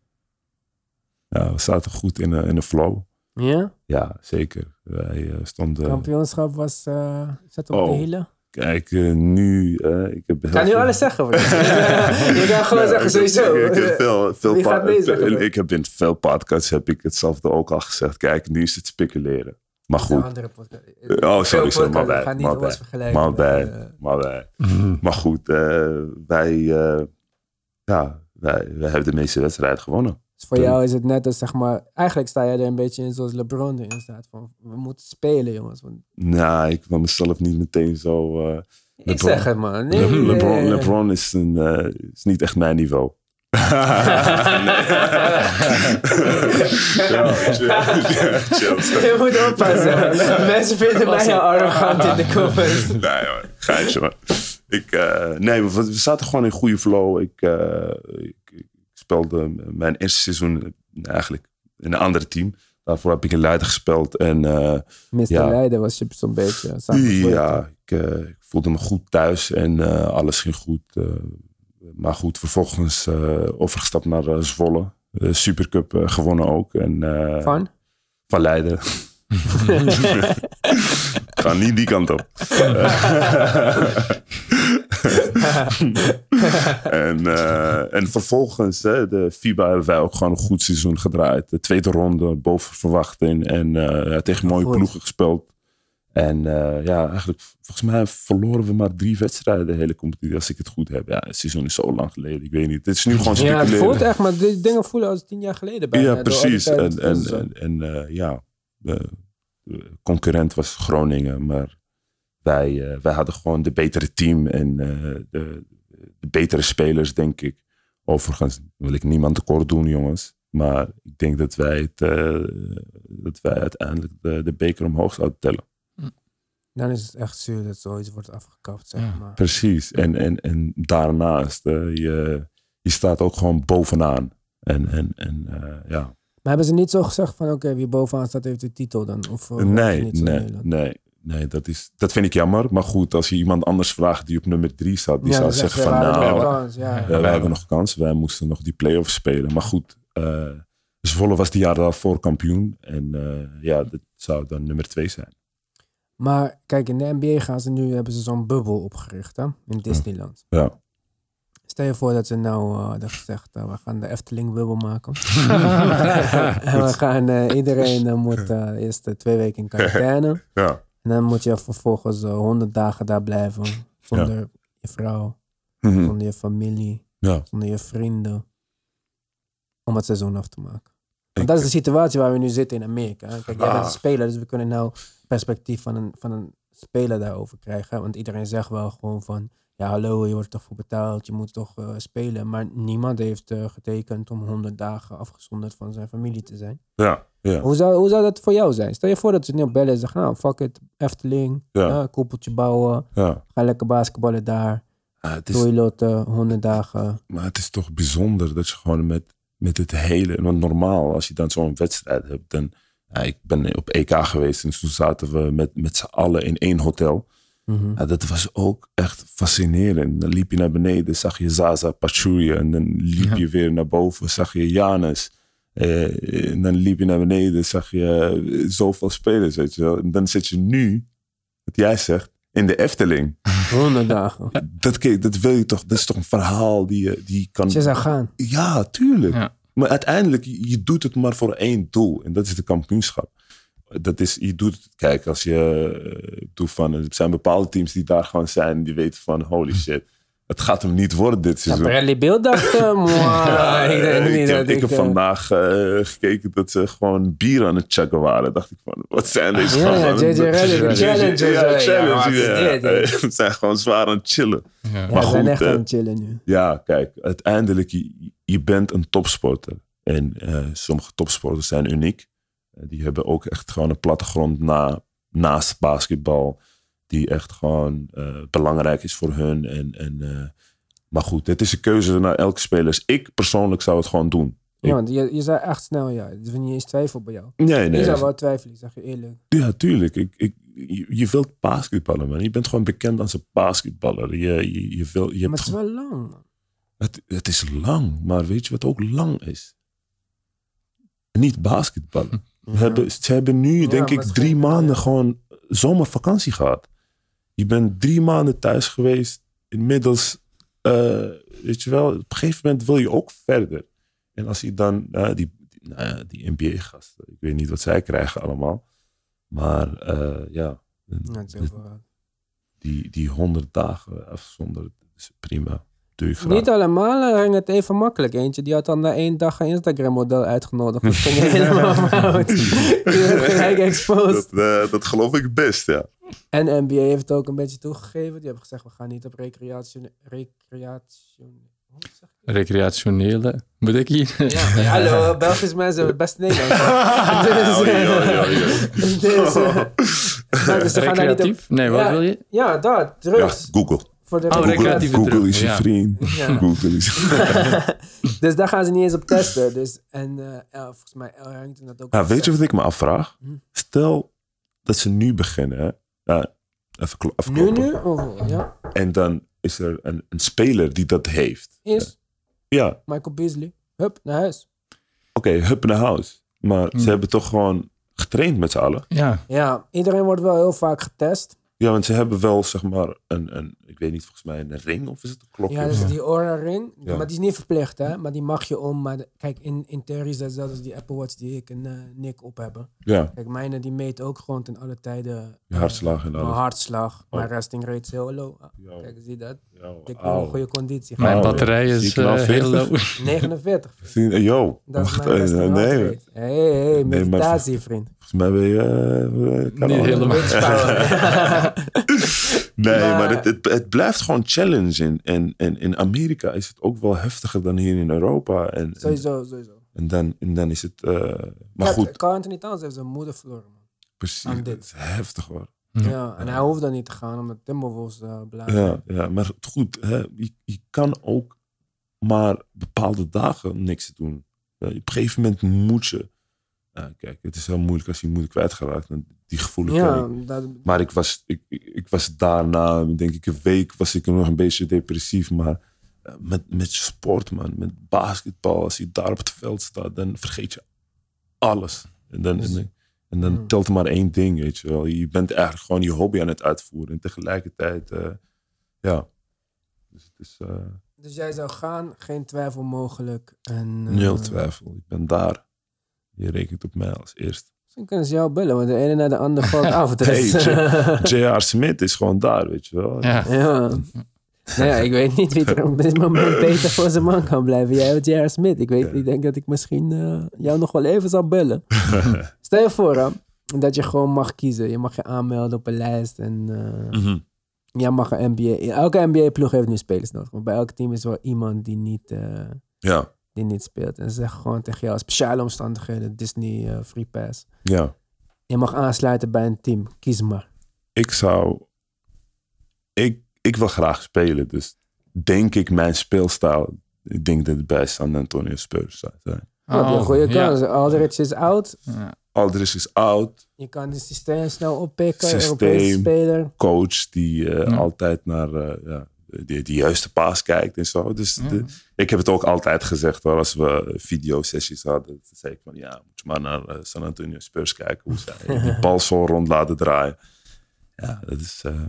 Ja, we zaten goed in de, in de flow. ja? Ja, zeker. Wij eh, stonden... Kampioenschap was... eh zat op Oh. de hele... Kijk, eh, nu... eh, ik heb ga nu alles zeggen. je kan gewoon Ja, zeggen, sowieso. Ik, ik heb veel, veel zeggen? ik heb in veel podcasts heb ik hetzelfde ook al gezegd. Kijk, nu is het speculeren. Maar goed. andere. Oh, sorry, sorry, maar gaan niet maar vergelijken. maar eh, maar goed, eh, wij, eh, ja, wij, wij hebben de meeste wedstrijden gewonnen. Dus voor jou is het net als zeg maar... Eigenlijk sta jij er een beetje in zoals LeBron erin staat. Van, we moeten spelen, jongens. Want, Nou, ik wil mezelf niet meteen zo... eh, ik zeg het, man. Nee, Le- nee, LeBron, nee. LeBron is, een, eh, is niet echt mijn niveau. Je moet oppassen. Mensen vinden mij heel arrogant in de comments. Nee, hoor. Geintje, man. Ik, eh, nee, we, we zaten gewoon in goede flow. Ik, eh, ik, ik speelde mijn eerste seizoen eh, eigenlijk in een ander team. Daarvoor heb ik in Leiden gespeeld. En eh, Mr. Ja. Leiden was je zo'n beetje samengevoerd. ja, ik, eh, ik voelde me goed thuis en eh, alles ging goed. eh. maar goed, vervolgens eh, overgestapt naar eh, Zwolle. Supercup eh, gewonnen ook. En, eh, Van? Van Leiden. Ik ga niet die kant op. en, eh, en vervolgens, hè, de FIBA hebben wij ook gewoon een goed seizoen gedraaid. De tweede ronde boven verwachting. En ja, tegen mooie ploegen gespeeld. En eh, ja, eigenlijk, volgens mij verloren we maar drie wedstrijden de hele competitie, als ik het goed heb. Ja, het seizoen is zo lang geleden, ik weet niet. Het is nu gewoon Ja, het speculeren. voelt echt, maar die dingen voelen als tien jaar geleden. bijna, Ja, precies. En, en, en, en, ja, de, de concurrent was Groningen, maar wij, eh, wij hadden gewoon de betere team en eh, de, de betere spelers, denk ik. Overigens wil ik niemand tekort doen, jongens. Maar ik denk dat wij, het, eh, dat wij uiteindelijk de, de beker omhoog zouden tellen. Dan is het echt zuur dat zoiets wordt afgekapt, zeg Ja. maar. Precies. En, en, en daarnaast, eh, je, je staat ook gewoon bovenaan. En, en, en eh, ja, Maar hebben ze niet zo gezegd van, oké, wie bovenaan staat heeft de titel dan? Of, Nee, nee, nee, nee dat, is, dat vind ik jammer. Maar goed, als je iemand anders vraagt die op nummer drie staat, die Ja, zou zeggen van we nou, nog kans, ja. ja, wij hebben nog kans. Wij moesten nog die play-offs spelen. Maar goed, eh Zwolle was die jaar daarvoor kampioen. En eh, ja, dat zou dan nummer twee zijn. Maar kijk, in de NBA gaan ze nu, hebben ze zo'n bubbel opgericht, hè? In Disneyland. Ja. Stel je voor dat ze nou eh, hadden gezegd, eh, we gaan de Efteling bubbel maken. en we gaan, eh, iedereen eh, moet eh, eerst eh, twee weken in quarantaine. Ja. En dan moet je vervolgens eh, honderd dagen daar blijven. Zonder je vrouw, Mhm. zonder je familie, ja. zonder je vrienden. Om het seizoen af te maken. Want dat is de situatie waar we nu zitten in Amerika. Kijk, jij bent Ah. een speler, dus we kunnen nou perspectief van een, van een speler daarover krijgen. Want iedereen zegt wel gewoon van, ja hallo, je wordt toch voor betaald, je moet toch eh, spelen. Maar niemand heeft eh, getekend om 100 dagen afgezonderd van zijn familie te zijn. Ja. Ja. Hoe zou, hoe zou dat voor jou zijn? Stel je voor dat ze nu bellen en zeggen, nou fuck it, Efteling, Ja. ja. koepeltje bouwen, ja. ga lekker basketballen daar, Ah, het is, toiletten, 100 dagen. Maar het is toch bijzonder dat je gewoon met, met het hele... Want normaal, als je dan zo'n wedstrijd hebt... Dan, ja, ik ben op EK geweest en toen zaten we met, met z'n allen in één hotel. Mhm. Ja, dat was ook echt fascinerend. Dan liep je naar beneden, zag je Zaza Pachulia. En dan liep Ja. je weer naar boven, zag je Janus. Eh, en dan liep je naar beneden, zag je eh, zoveel spelers, weet je wel. En dan zit je nu, wat jij zegt, in de Efteling. Honderd dagen. Dat, kijk, dat wil je toch, dat is toch een verhaal die je die kan... Je zou gaan. Ja, tuurlijk. Ja. Maar uiteindelijk, je doet het maar voor één doel. En dat is de kampioenschap. Dat is, je doet kijk, als je eh, doet van, er zijn bepaalde teams die daar gewoon zijn, die weten van, holy shit, het gaat hem niet worden dit Ja, seizoen. Bradley Beal dacht, eh, Ja, ik denk ik, niet heb, dat ik heb eh, vandaag eh, gekeken dat ze gewoon bier aan het chuggen waren. dacht ik van, wat zijn deze Ja, ja, gasten? JJ Ja, challenge, ja, ja, challenge, ja. hè? Ze zijn gewoon zwaar aan het chillen. Ja. Ja, Maar goed, echt eh, aan het chillen nu. Ja, kijk, uiteindelijk, je, je bent een topsporter. En eh, sommige topsporters zijn uniek. Die hebben ook echt gewoon een plattegrond na, naast basketbal. Die echt gewoon eh, belangrijk is voor hun. En, en, eh, maar goed, het is een keuze naar elke speler. Ik persoonlijk zou het gewoon doen. Ja, want je, je zei echt snel ja. Er is niet eens twijfel bij jou. Nee, Ik nee. zou wel twijfelen, zeg je eerlijk. Ja, tuurlijk. Ik, ik, je, je wilt basketballen, man. Je bent gewoon bekend als een basketballer. Je, je, je, wil, je Maar het is wel lang, man. Het, het is lang, maar weet je wat ook lang is? Niet basketballen. Hebben, ze hebben nu, denk ik, drie maanden gewoon zomervakantie gehad. Je bent drie maanden thuis geweest. Inmiddels, eh, weet je wel, op een gegeven moment wil je ook verder. En als je dan, eh, die, die, nou die NBA-gasten, ik weet niet wat zij krijgen allemaal. Maar eh, ja, veel. die, die honderd dagen afzonderen, is prima. Doe je graag. Niet allemaal eh, ging het even makkelijk. Eentje die had dan na één dag een Instagram-model uitgenodigd. Dat ging helemaal fout. Die werd gelijk exposed. Dat, eh, dat geloof ik best, ja. En NBA heeft het ook een beetje toegegeven. Die hebben gezegd, we gaan niet op recreatie... recreatie? Recreationele. Moet ik hier? Ja, hallo, Belgische mensen hebben best Nederlands. dus, dus, eh, dus op... Nee, wat Ja. wil je? Ja, dat, Ja, drugs. Google. Voor de Oh, Google, Google is je vriend. Ja. Google is Dus daar gaan ze niet eens op testen. Dus, en eh, El- volgens mij El Harrington dat ook Ja, weet je wat ik me afvraag? Hm. Stel dat ze nu beginnen. Hè? Even, Nu, nu? Of, ja, En dan is er een, een speler die dat heeft. is Ja, Michael Beasley. Hup, naar huis. oké, hup naar huis. Maar Hm. ze hebben toch gewoon getraind met z'n allen? Ja. Ja, iedereen wordt wel heel vaak getest. Ja, want ze hebben wel, zeg maar, een, een ik weet niet, volgens mij een ring of is het een klokje? Ja, dus die Aura Ring. Ja. Maar die is niet verplicht, hè. Maar die mag je om. Maar de- kijk, in, in theorie is dat zelfs als die Apple Watch die ik en eh, Nick op hebben. Ja, Kijk, mijne die meet ook gewoon ten alle tijden... je eh, hartslag en Mijn alles. hartslag. Oh. Mijn resting rate is heel low. Ah, Ja, Kijk, zie dat? ja, Ik auw. een goede conditie. Mijn batterij is eh, heel 40? low. 49. Zie je- Yo, Dat is wacht, nee, rate. Hey, hey, maar- meditatie, vriend. volgens mij ben je... kan Niet al. helemaal. Nee, Maar- maar, het, het, het blijft gewoon challenge. En, en, en in Amerika is het ook wel heftiger dan hier in Europa. En, en, sowieso, sowieso. en, dan, en dan is het... eh, maar Ja, goed, Carl Anthony Towns heeft zijn moeder verloren, man. precies. aan Het is heftig hoor. Ja. Ja, en hij hoeft dan niet te gaan omdat Timberwolves uh, blijven. Ja, ja, maar goed, hè, je, je kan ook maar bepaalde dagen niks doen. Ja, op een gegeven moment moet je... Ja, kijk, het is heel moeilijk als je moeder kwijtgeraakt. Die gevoelens Ja, dat, Maar ik was, ik, ik, was daarna, denk ik, een week was ik nog een beetje depressief. Maar eh, met, met sport, man, met basketbal, als je daar op het veld staat, dan vergeet je alles. En dan, Dus- en, dan- en dan Hmm. telt er maar één ding, weet je wel. Je bent eigenlijk gewoon je hobby aan het uitvoeren. En tegelijkertijd, eh, ja. Dus het is eh, dus jij zou gaan, geen twijfel mogelijk. En, nul twijfel. Ik ben daar. Je rekent op mij als eerste. Misschien kunnen ze jou bellen, want de ene naar de ander valt af. Dus. Hey, J.R. Smith is gewoon daar, weet je wel. Ja. ja. Nou ja, ik weet niet wie er op dit moment beter voor zijn man kan blijven. Jij hebt J.R. Smith. Ik, weet, Ja. ik denk dat ik misschien eh, jou nog wel even zal bellen. Stel je voor hè, dat je gewoon mag kiezen. Je mag je aanmelden op een lijst en eh, Mhm. jij mag een NBA... Elke NBA-ploeg heeft nu spelers nodig. Maar bij elk team is wel iemand die niet, eh, Ja, die niet speelt. En ze zeggen gewoon tegen jou, speciale omstandigheden, Disney eh, Free Pass. ja. Je mag aansluiten bij een team. Kies maar. ik zou. Ik, ik wil graag spelen, dus denk ik mijn speelstijl. Ik denk dat het bij San Antonio Spurs zou zijn. Oh, heb je een goede ja. kans. Aldridge is oud. Ja. Aldridge is oud, Je kan het systeem snel oppikken. Systeem. Europese speler. coach die eh, Ja. altijd naar. eh, ja, de, de juiste paas kijkt en zo. Dus de- ik heb het ook altijd gezegd hoor, als we videosessies hadden. Zei ik van ja, moet je maar naar eh, San Antonio Spurs kijken. Hoe zij die bal zo rond laten draaien. Ja, dat is... eh,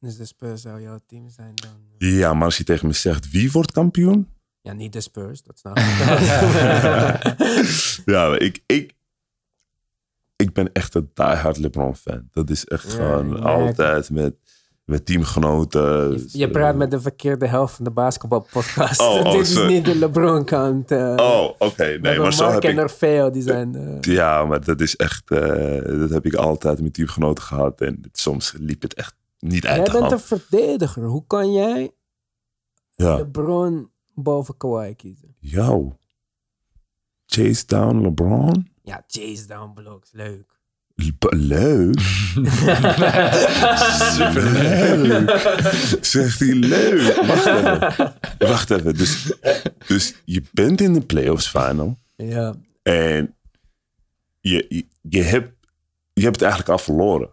Dus de Spurs zou jouw team zijn dan. eh, ja, maar als je tegen me zegt wie wordt kampioen? Ja, niet de Spurs, dat snap ik. ja, ik, ik, ik ben echt een diehard LeBron fan. Dat is echt Ja, gewoon altijd met, met teamgenoten. Je, je praat met de verkeerde helft van de basketbalpodcast. Oh, oh, Dit is sorry. niet de LeBron-kant. eh. Oh, oké. Nee, maar zo Mark heb en ik... Orfeo, die zijn... eh, Ja, maar dat is echt... eh, dat heb ik altijd met teamgenoten gehad. En soms liep het echt niet uit Jij bent een verdediger. Hoe kan jij Ja. LeBron boven Kawhi kiezen? Yo. Chase down LeBron? Ja, chase down blocks, leuk. Le- Leuk. Superleuk. Zegt hij leuk. Wacht even. Wacht even. Dus, dus je bent in de playoffs final. Ja, En je, je, je, hebt, je hebt het eigenlijk al verloren.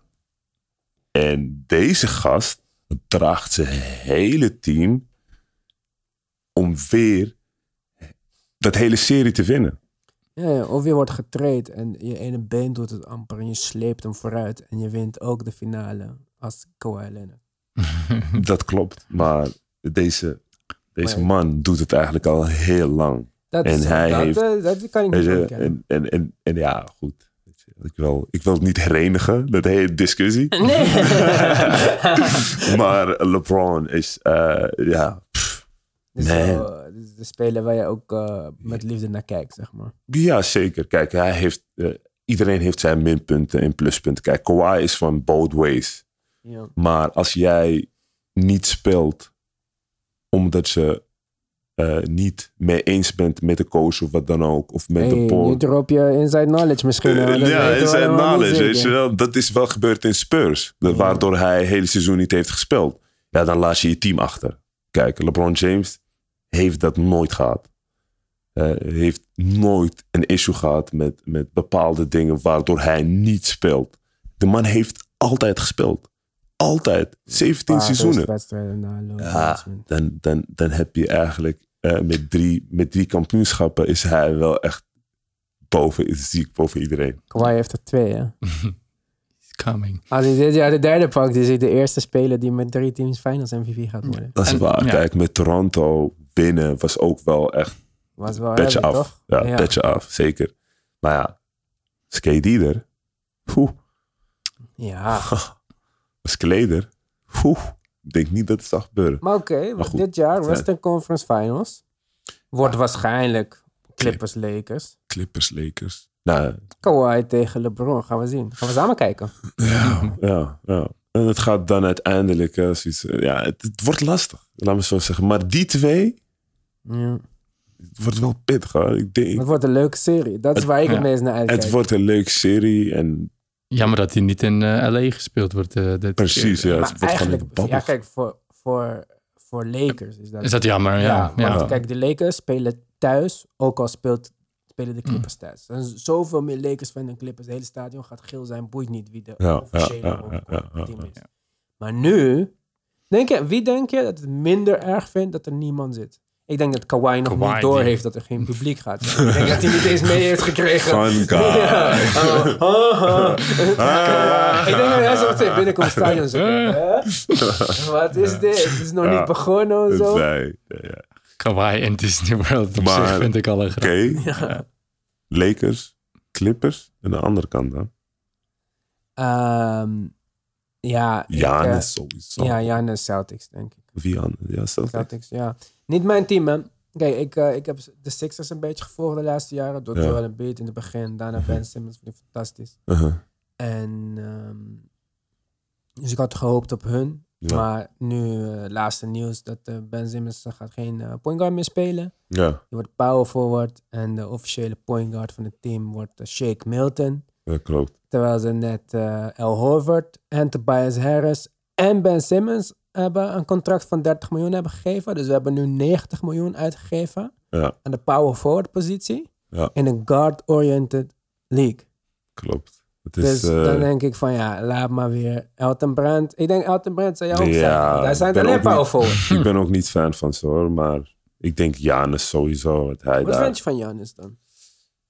En deze gast draagt zijn hele team om weer dat hele serie te winnen. Ja, of je wordt getraind en je ene been doet het amper en je sleept hem vooruit en je wint ook de finale als Kawhi Leonard. Dat klopt. Maar deze, deze Maar- man doet het eigenlijk al heel lang. Dat, En is, hij dat, heeft- eh, dat kan ik niet je, en, en, en, en ja, goed. Ik wil, ik wil het niet herenigen, dat hele discussie. Nee. maar LeBron is, eh, ja, pff, Dus, Nee. Is de speler waar je ook eh, met liefde naar kijkt, zeg maar. ja, zeker. Kijk, hij heeft, eh, iedereen heeft zijn minpunten en pluspunten. Kijk, Kawhi is van both ways. Ja. Maar als jij niet speelt omdat je eh, niet mee eens bent met de coach of wat dan ook, of met Hey, de poll. nu drop je inside knowledge misschien. Eh, ja, weten we in zijn allemaal niet knowledge. Wel, dat is wel gebeurd in Spurs. De- Waardoor hij het hele seizoen niet heeft gespeeld. Ja, dan laat je je team achter. Kijk, LeBron James heeft dat nooit gehad. Eh, heeft nooit een issue gehad met, met bepaalde dingen waardoor hij niet speelt. De man heeft altijd gespeeld. Altijd. 17 Paar seizoenen. low Ja, dan, dan, dan heb je eigenlijk eh, met, drie, met drie kampioenschappen is hij wel echt boven, is ziek boven iedereen. Kawhi heeft er twee, hè? It's coming. Als hij dit jaar de derde pakt, is hij de eerste speler die met drie teams finals MVP gaat worden. Dat is En- waar. ja. Kijk, met Toronto winnen was ook wel echt Was wel petje heavy, af. toch? Ja, Ja. petje af, zeker. Maar ja, skate er. Ja. Skleder. Oeh, ik denk niet dat het zal gebeuren. Maar oké, dit jaar Western Conference Finals. Wordt waarschijnlijk Clippers Lakers. Clippers, Lakers. Nou, Kawhi tegen LeBron, gaan we zien. Gaan we samen kijken. ja, ja, ja. En het gaat dan uiteindelijk, eh, zoiets, eh, ja, het, het wordt lastig. Laat me zo zeggen. Maar die twee, Ja. het wordt wel pittig hoor. Ik denk, Het wordt een leuke serie. Dat is Het- waar ik het ja. meest naar uitkijk. het wordt een leuke serie. En Jammer dat hij niet in eh, LA gespeeld wordt. eh, dit precies, keer. ja. maar Het wordt gewoon eigenlijk, ja kijk, voor, voor, voor Lakers is dat... Is dat jammer? Ja. ja, ja. want Ja. kijk, de Lakers spelen thuis, ook al speelt, spelen de Mm. Clippers thuis. Er zijn zoveel meer Lakers van de Clippers. Het hele stadion gaat geel zijn, boeit niet wie de Ja, officiële ja, home ja, ja, team ja. is. Maar nu, denk je, wie denk je dat het minder erg vindt dat er niemand zit? Ik denk dat Kawhi nog Kawhi, niet door die- heeft dat er geen publiek gaat. Ik denk dat hij niet eens mee heeft gekregen. Fun guy. Ja. Oh, oh, oh. Ah. Ik denk dat hij zo meteen binnenkomt stadion zo. Hè? Wat is dit? Het is nog Ja. niet begonnen of zo. Nee. Kawhi en Disney World op Maar- zich vind ik al een Oké, grap. Lakers, Clippers. En de andere kant dan? Ehm, ja, Giannis eh, sowieso. ja, Giannis Celtics, denk ik. Wie anders? Ja, Celtics. Celtics, ja. Niet mijn team, man. Kijk, ik, eh, ik heb de Sixers een beetje gevolgd de laatste jaren. Door Ja. Joel Embiid in het begin. Daarna Ben Simmons, vond ik fantastisch. Uh-huh. En um, dus ik had gehoopt op hun. Ja. Maar nu, eh, laatste nieuws, dat eh, Ben Simmons gaat geen point guard meer spelen. Ja, Die wordt power forward. En de officiële point guard van het team wordt Shake Milton. dat klopt. Terwijl ze net Al Horford en Tobias Harris en Ben Simmons hebben een contract van 30 miljoen hebben gegeven. Dus we hebben nu 90 miljoen uitgegeven Ja, aan de power forward positie. Ja. In een guard-oriented league. klopt. Het is, Dus eh, dan denk ik van ja, laat maar weer Elton Brand. Ik denk Elton Brand zou jou ook Ja, Daar zijn alleen power forwards. ik ben ook niet fan van ze hoor, maar ik denk Janus sowieso. Wat hij Wat daar... vind je van Janis dan?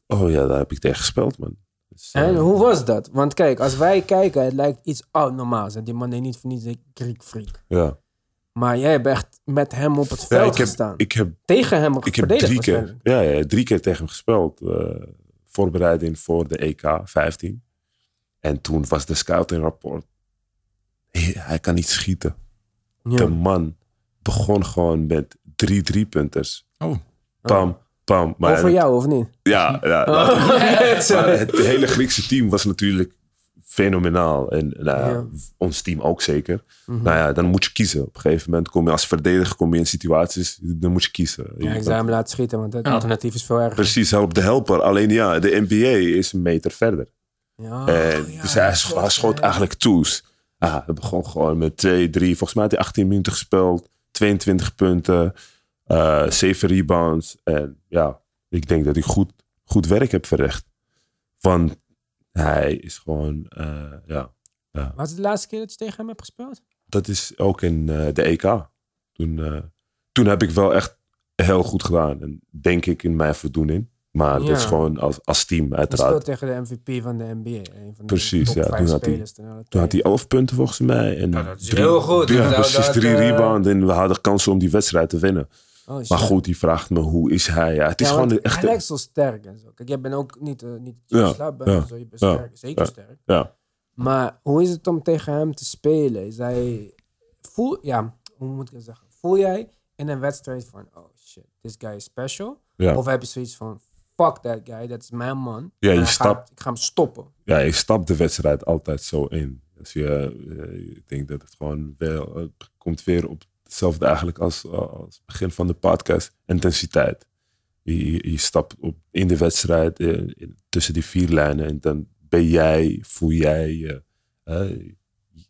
Oh ja, daar heb ik tegen gespeeld, man. Dus, eh, En hoe was dat? Want kijk, als wij kijken, het lijkt iets abnormaals. Die man deed niet voor niets een Greek freak. Ja, Maar jij hebt echt met hem op het ja veld ik, heb, gestaan. ik heb Tegen hem Ik heb verdedigd drie keer, ja, ja, drie keer tegen hem gespeeld. eh, voorbereiding voor de EK 15. En toen was de scouting rapport. Hij, hij kan niet schieten. De man begon gewoon met drie driepunters. Oh, Pam, pam. Maar Over jou, of niet? Ja, ja. Maar het hele Griekse team was natuurlijk fenomenaal. En nou ja, Ja. ons team ook zeker. Mhm. Nou ja, dan moet je kiezen. Op een gegeven moment kom je als verdediger kom je in situaties, dan moet je kiezen. Ja, ik bent- zou hem laten schieten, want het Ja. alternatief is veel erger. Precies, help de helper. Alleen ja, de NBA is een meter verder. Ja, En ja, dus hij, schoot ja. eigenlijk toes. Ah, hij begon gewoon met 2, 3. Volgens mij had hij 18 minuten gespeeld. 22 punten. Eh 7 rebounds. En ja, ik denk dat ik goed, goed werk heb verricht. Want hij is gewoon, eh, ja. Was het de laatste keer dat je tegen hem hebt gespeeld? Dat is ook in eh, de EK. Toen, eh, toen heb ik wel echt heel goed gedaan. En denk ik in mijn voldoening. Maar dat is Ja. gewoon als, als team Je uiteraard. speelt tegen de MVP van de NBA. Een van de Precies, ja, toen had hij- Toen had 11 punten volgens mij. En Nou, dat is drie- heel goed. Ja, precies. dat, drie rebounds. En we hadden kans om die wedstrijd te winnen. Oh. Maar goed, die vraagt me hoe is hij. Ja, het is Ja, gewoon. Hij lijkt zo sterk en zo. Kijk, jij bent ook niet, eh, niet Ja, slap ja, zo. Je bent sterk, zeker sterk. Ja. Maar hoe is het om tegen hem te spelen? Is hij... Voel, ja, hoe moet ik het zeggen? Voel jij in een wedstrijd van, oh shit, this guy is special? Of heb je zoiets van, fuck that guy, dat is mijn man. Ja, je stapt- ik ga hem stoppen. ja, je stapt de wedstrijd altijd zo in. Dus je, eh, ik denk dat het gewoon wel... Het komt weer op hetzelfde eigenlijk als, als het begin van de podcast. Intensiteit. Je, je, je stapt op, in de wedstrijd eh, in- tussen die vier lijnen. En dan ben jij, voel jij... je, eh,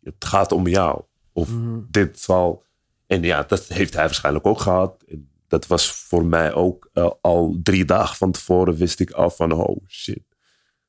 het gaat om jou. Of Mhm. dit zal. En ja, dat heeft hij waarschijnlijk ook gehad. En dat was voor mij ook eh, al drie dagen van tevoren wist ik al van, oh shit,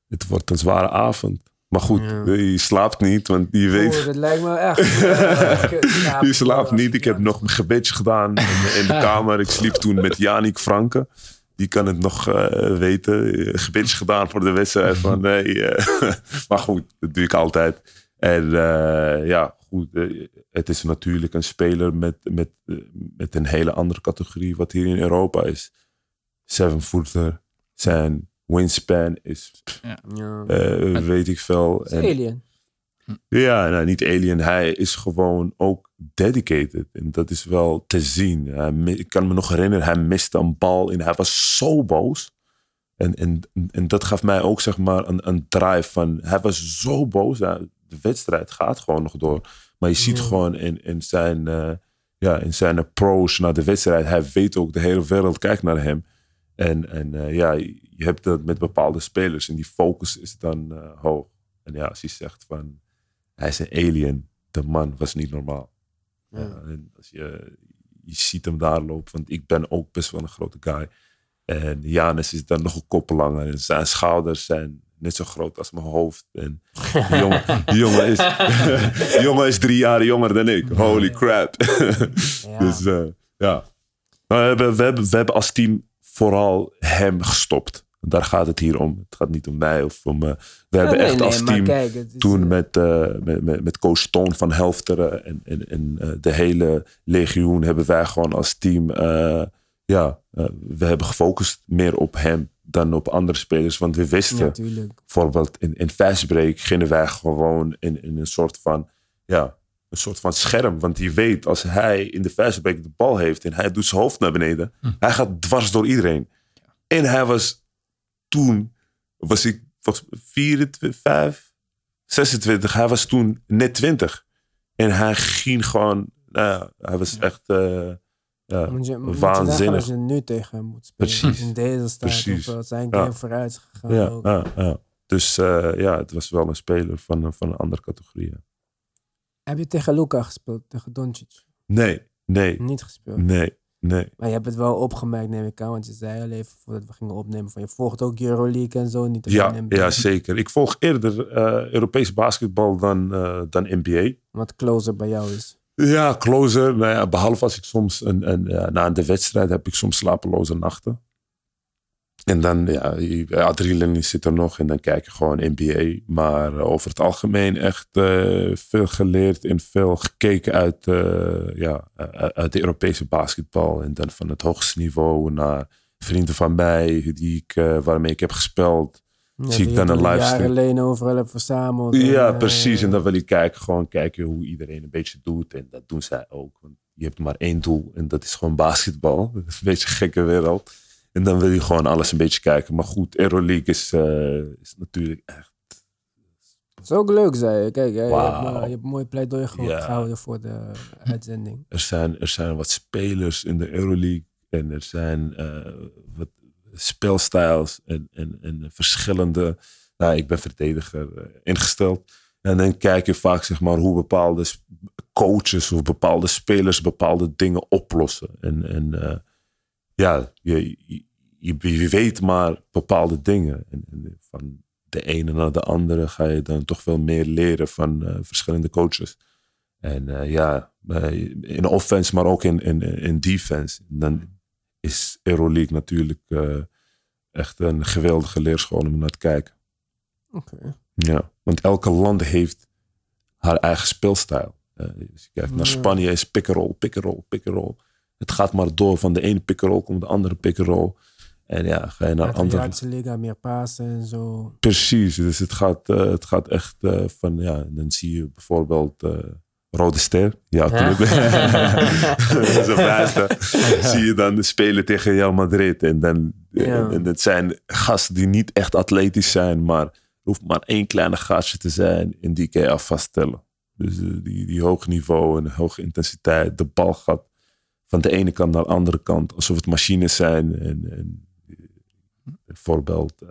het wordt een zware avond. Maar goed, Ja. eh, je slaapt niet, want je weet, Oeh, dat lijkt me echt... eh, je slaapt niet. Ik heb nog een gebedje gedaan in de, in de kamer. Ik sliep toen met Janik Franke. Die kan het nog eh, weten. Een gebedje gedaan voor de wedstrijd. Van, nee, eh, maar goed, dat doe ik altijd. En eh, ja, goed. eh, het is natuurlijk een speler met, met, eh, met een hele andere categorie. Wat hier in Europa is. Seven footer. Zijn wingspan is, Ja. eh, weet ik veel. En- alien. ja, nou, niet alien. Hij is gewoon ook dedicated. En dat is wel te zien. Hij mi- ik kan me nog herinneren, hij miste een bal en hij was zo boos. En, en, en dat gaf mij ook zeg maar een, een drive van... Hij was zo boos. De wedstrijd gaat gewoon nog door. Maar je ziet Ja. gewoon in, in, zijn, eh, ja, in zijn approach naar de wedstrijd... Hij weet ook, de hele wereld kijkt naar hem. En, en eh, ja, je hebt dat met bepaalde spelers. En die focus is dan eh, hoog. En ja, als je zegt van... Hij is een alien. De man was niet normaal. Ja. En als je, je ziet hem daar lopen, want ik ben ook best wel een grote guy. En Janus is dan nog een kop langer. En zijn schouders zijn net zo groot als mijn hoofd. En die jongen, die jongen, is, die jongen is drie jaar jonger dan ik. Holy crap. Ja. Dus eh, ja. We, hebben, we, hebben, we hebben als team vooral hem gestopt. Daar gaat het hier om. Het gaat niet om mij of om... eh, we hebben nee, echt nee, als team kijk, het is, toen eh, met, eh, met, met, met coach Toon van Helfteren en, en, en de hele legioen hebben wij gewoon als team, ja, we hebben gefocust meer op hem dan op andere spelers. Want we wisten, Ja, bijvoorbeeld in, in fastbreak gingen wij gewoon in, in een soort van, ja, een soort van scherm. Want je weet, als hij in de fastbreak de bal heeft en hij doet zijn hoofd naar beneden, hij gaat dwars door iedereen. En hij was toen, was ik volgens mij 24, 5, 26. Hij was toen net 20. En hij ging gewoon, nou ja, hij was echt eh, ja, Moet je, moet waanzinnig. als je nu tegen hem moet spelen. Precies. In deze staat. Precies. Of zijn Ja. game vooruit is gegaan. Ja, ook. ja, ja. Dus eh, ja, het was wel een speler van, van een andere categorie. Heb je tegen Luca gespeeld? Tegen Doncic? Nee, nee, Niet gespeeld. nee, Nee. Maar je hebt het wel opgemerkt, neem ik aan. Want je zei al even voordat we gingen opnemen van je volgt ook Euroleague en zo. Niet Ja, NBA. ja, zeker. Ik volg eerder eh Europees basketbal dan, eh, dan NBA. Wat closer bij jou is. Ja, closer. Nou ja, behalve als ik soms een, een, ja, na de wedstrijd heb ik soms slapeloze nachten. En dan, ja, je- adrenaline zit er nog en dan kijk je gewoon NBA. Maar eh, over het algemeen echt eh, veel geleerd en veel gekeken uit, eh, ja, eh, uit de Europese basketbal. En dan van het hoogste niveau naar vrienden van mij die ik, eh, waarmee ik heb gespeeld. Ja, Zie ik dan een livestream. jaren alleen overal hebt verzameld. Ja, eh, precies. En dan wil je kijken, gewoon kijken hoe iedereen een beetje doet. En dat doen zij ook. Want je hebt maar één doel en dat is gewoon basketbal. Dat is een beetje een gekke wereld. En dan wil je gewoon alles een beetje kijken. Maar goed, Euroleague is, eh, is natuurlijk echt... Het is ook leuk, zei je. Kijk, je, je, hebt, je hebt een mooi pleidooi gehouden voor de uitzending. Er zijn, er zijn wat spelers in de Euroleague. En er zijn eh, wat speelstijls en, en, en verschillende... Nou, ik ben verdediger eh, ingesteld. En dan kijk je vaak zeg maar, hoe bepaalde coaches of bepaalde spelers bepaalde dingen oplossen. En, en ja, je, je, je weet maar bepaalde dingen. En, en van de ene naar de andere ga je dan toch veel meer leren van eh, verschillende coaches. En eh, ja, eh, in offense, maar ook in, in, in defense. En dan is Euroleague natuurlijk echt een geweldige leerschool om naar te kijken. Oké. Ja, want elke land heeft haar eigen speelstijl. Eh, als je kijkt naar. Spanje is pick-and-roll, pick-and-roll, pick-and-roll. Het gaat maar door van de ene pick-and-roll komt de andere pick-and-roll. En ja, ga je naar andere... Italiaanse liga, meer pasen en zo. Precies, dus het gaat, eh, het gaat echt eh, van, ja, dan zie je bijvoorbeeld eh, Rode Ster. Ja, bijster. zie je dan spelen tegen Real Madrid. En, dan, Ja. en dat zijn gasten die niet echt atletisch zijn, maar er hoeft maar één kleine gastje te zijn en die kan je af vaststellen. Dus die, die hoog niveau en hoge intensiteit, de bal gaat van de ene kant naar de andere kant, alsof het machines zijn. En, en bijvoorbeeld, eh,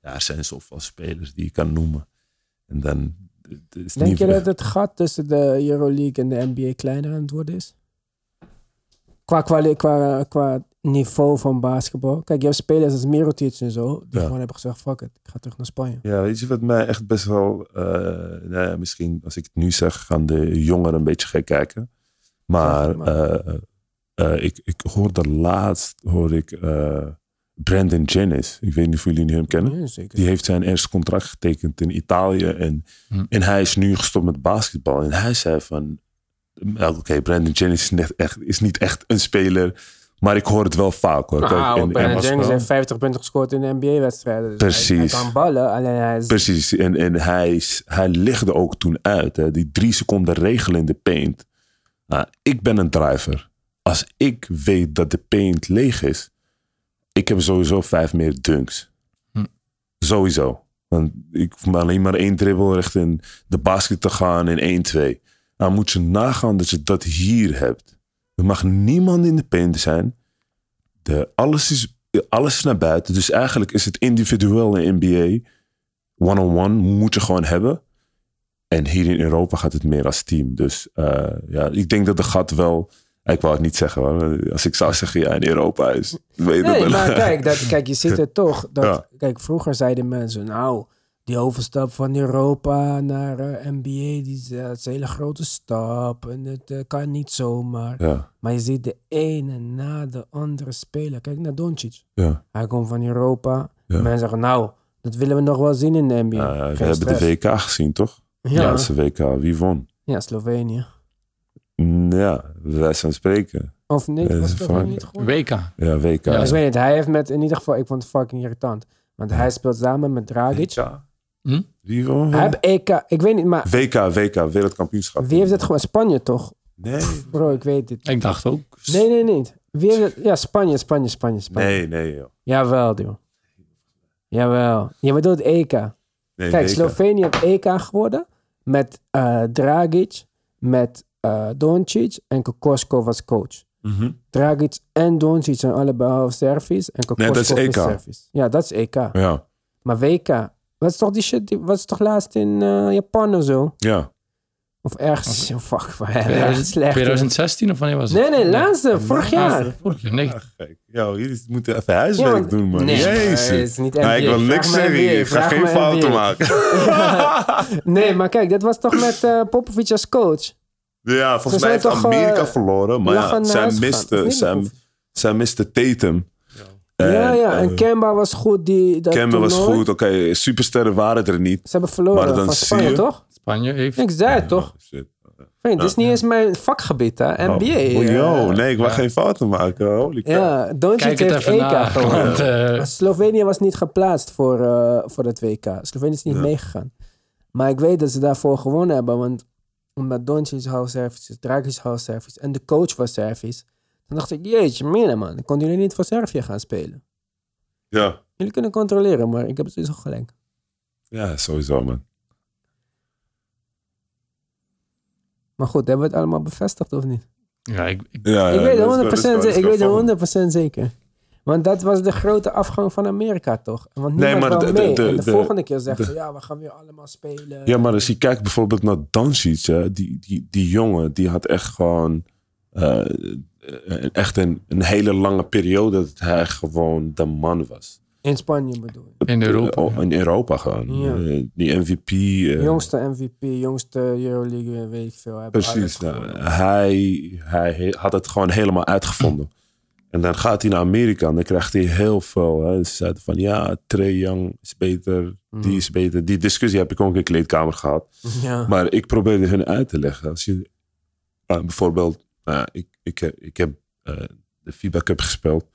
ja, er zijn zoveel spelers die je kan noemen. En dan is Denk niet je dat het gat tussen de Euroleague en de NBA kleiner aan het worden is? Qua, kwali- qua, qua niveau van basketbal. Kijk, je hebt spelers als Mirotic en zo. Die Ja. gewoon hebben gezegd, fuck it, ik ga terug naar Spanje. Ja, weet je wat mij echt best wel... eh, nou ja, misschien als ik het nu zeg, gaan de jongeren een beetje gek kijken. Maar, eh, ik, ik hoorde laatst, hoorde ik eh, Brandon Jennings. Ik weet niet of jullie hem kennen. Ja, zeker. Die heeft zijn eerste contract getekend in Italië. En, Hm. en hij is nu gestopt met basketbal. En hij zei van... Oké, Brandon Jennings is, net echt, is niet echt een speler. Maar ik hoor het wel vaak hoor. Nou, en- en Brandon als- Jennings heeft 50 punten gescoord in de NBA-wedstrijden. Dus Precies. Hij, hij kan ballen, alleen hij is... Precies, en, en hij, is- hij lichtte ook toen uit. Hè, die drie seconden regel in de paint. Nou, ik ben een driver. Als ik weet dat de paint leeg is, ik heb sowieso vijf meer dunks. Hm. Sowieso. Want ik hoef maar alleen maar één dribbel richting de basket te gaan in 1-2. Nou moet je nagaan dat je dat hier hebt. Er mag niemand in de paint zijn. De, alles, is, alles is naar buiten. Dus eigenlijk is het individueel in NBA one-on-one moet je gewoon hebben. En hier in Europa gaat het meer als team. Dus eh, ja, ik denk dat de gat wel. Ik wou het niet zeggen hoor. Als ik zou zeggen, ja, in Europa is. Nee, maar kijk, dat, kijk, je ziet het toch. Dat, Ja. Kijk, vroeger zeiden mensen, nou, die overstap van Europa naar eh, NBA, die is, eh, dat is een hele grote stap. En het eh, kan niet zomaar. Ja, Maar je ziet de ene na de andere spelen. Kijk naar Doncic. ja. Hij komt van Europa. Mensen zeggen, nou, dat willen we nog wel zien in de NBA. We hebben de. WK gezien, toch? Ja, Laatste WK. Wie won? ja, Slovenië. Ja, wij zijn spreken. Of nee, Ja, was dat is Slovenië fijn. niet goed? WK. Ja, WK. Ja, Ik weet niet, hij heeft met, in ieder geval, ik vond het fucking irritant. Want hij speelt samen met Dragic. WK. Hm? Wie won? Hij heeft EK, ik weet niet, maar WK, WK, wereldkampioenschap. wie heeft het gewoon? Spanje toch? Nee, Bro, ik weet het. Ik dacht ook. Nee, nee, niet. Wie heeft het? Ja, Spanje, Spanje, Spanje, Spanje. nee, nee, joh. Jawel, joh. Jawel. Je bedoelt EK. Nee, Kijk, WK. Slovenië heeft EK geworden met eh, Dragic, met eh Doncic en Kokoskov als coach. Mhm. Dragic en Doncic zijn allebei half Servisch en Kokoskov dat is EK. Servisch. Ja, dat is EK. Ja, Maar WK, wat is toch die shit, die, wat is toch laatst in eh, Japan of zo? ja. Of ergens, oh, fuck, 2000 slecht. 2016 of wanneer was het? Nee, nee, laatste, vorig jaar. Ah, vorig jaar. Nee, Ja, jullie moeten even huiswerk Ja, doen, man. Nee, Jezus. het is niet Ja, ik wil niks zeggen. Ik ga geen fouten maken. Nee, maar kijk, dat was toch met eh Popovic als coach? Ja, volgens Ze mij heeft toch, Amerika eh, verloren. Maar ja, zij miste, Of- zij miste Tatum. ja, ja, eh, en Kemba was goed. Die, dat Kemba was goed. Oké, supersterren waren er niet. Ze hebben verloren Maar dan van Spanje, je- toch? Spanje heeft... Ik zei het toch? Oh, shit. Dit is niet eens mijn vakgebied, hè? NBA. Oh, eh. yo, nee, ik wil geen fouten maken. Holy crap. Ja, Doncic Kijk het heeft even EK na. gewonnen. Eh, Slovenië was niet geplaatst voor, eh voor het WK. Slovenië is niet Ja. meegegaan. Maar ik weet dat ze daarvoor gewonnen hebben. Want omdat Doncic house service is, Dragic house service en de coach was service. Dan dacht ik, jeetje, mina man. Dan konden jullie niet voor Servië gaan spelen. Ja. Jullie kunnen controleren, maar ik heb het sowieso gelijk. ja, sowieso, man. Maar goed, hebben we het allemaal bevestigd of niet? ja, ik, ik- Ja, ik ja, weet let's go, het 100%, let's go, let's ik go. weet Volgende. het 100% zeker. Want dat was de grote afgang van Amerika, toch? Want Nee, niemand maar wou de- de- mee. de- en de, de- volgende keer zeggen ze, ja, we gaan weer allemaal spelen. Ja, maar als je kijkt bijvoorbeeld naar Doncic, hè, die, die, die jongen, die had echt gewoon eh, eh, echt een, een hele lange periode dat hij gewoon de man was. In Spanje bedoel ik. in Europa. Oh, in Europa gewoon. Ja. Eh, die MVP. eh, Jongste MVP, jongste Euroleague, weet ik veel. precies. Nou, hij, hij had het gewoon helemaal uitgevonden. En dan gaat hij naar Amerika en dan krijgt hij heel veel. Hè. Ze zeiden van ja, Trey Young is beter, Mm. die is beter. Die discussie heb ik ook in de kleedkamer gehad. ja. Maar ik probeerde hun uit te leggen. Als je uh, bijvoorbeeld, nou, ik, ik, heb- ik heb uh, de FIBA Cup gespeeld.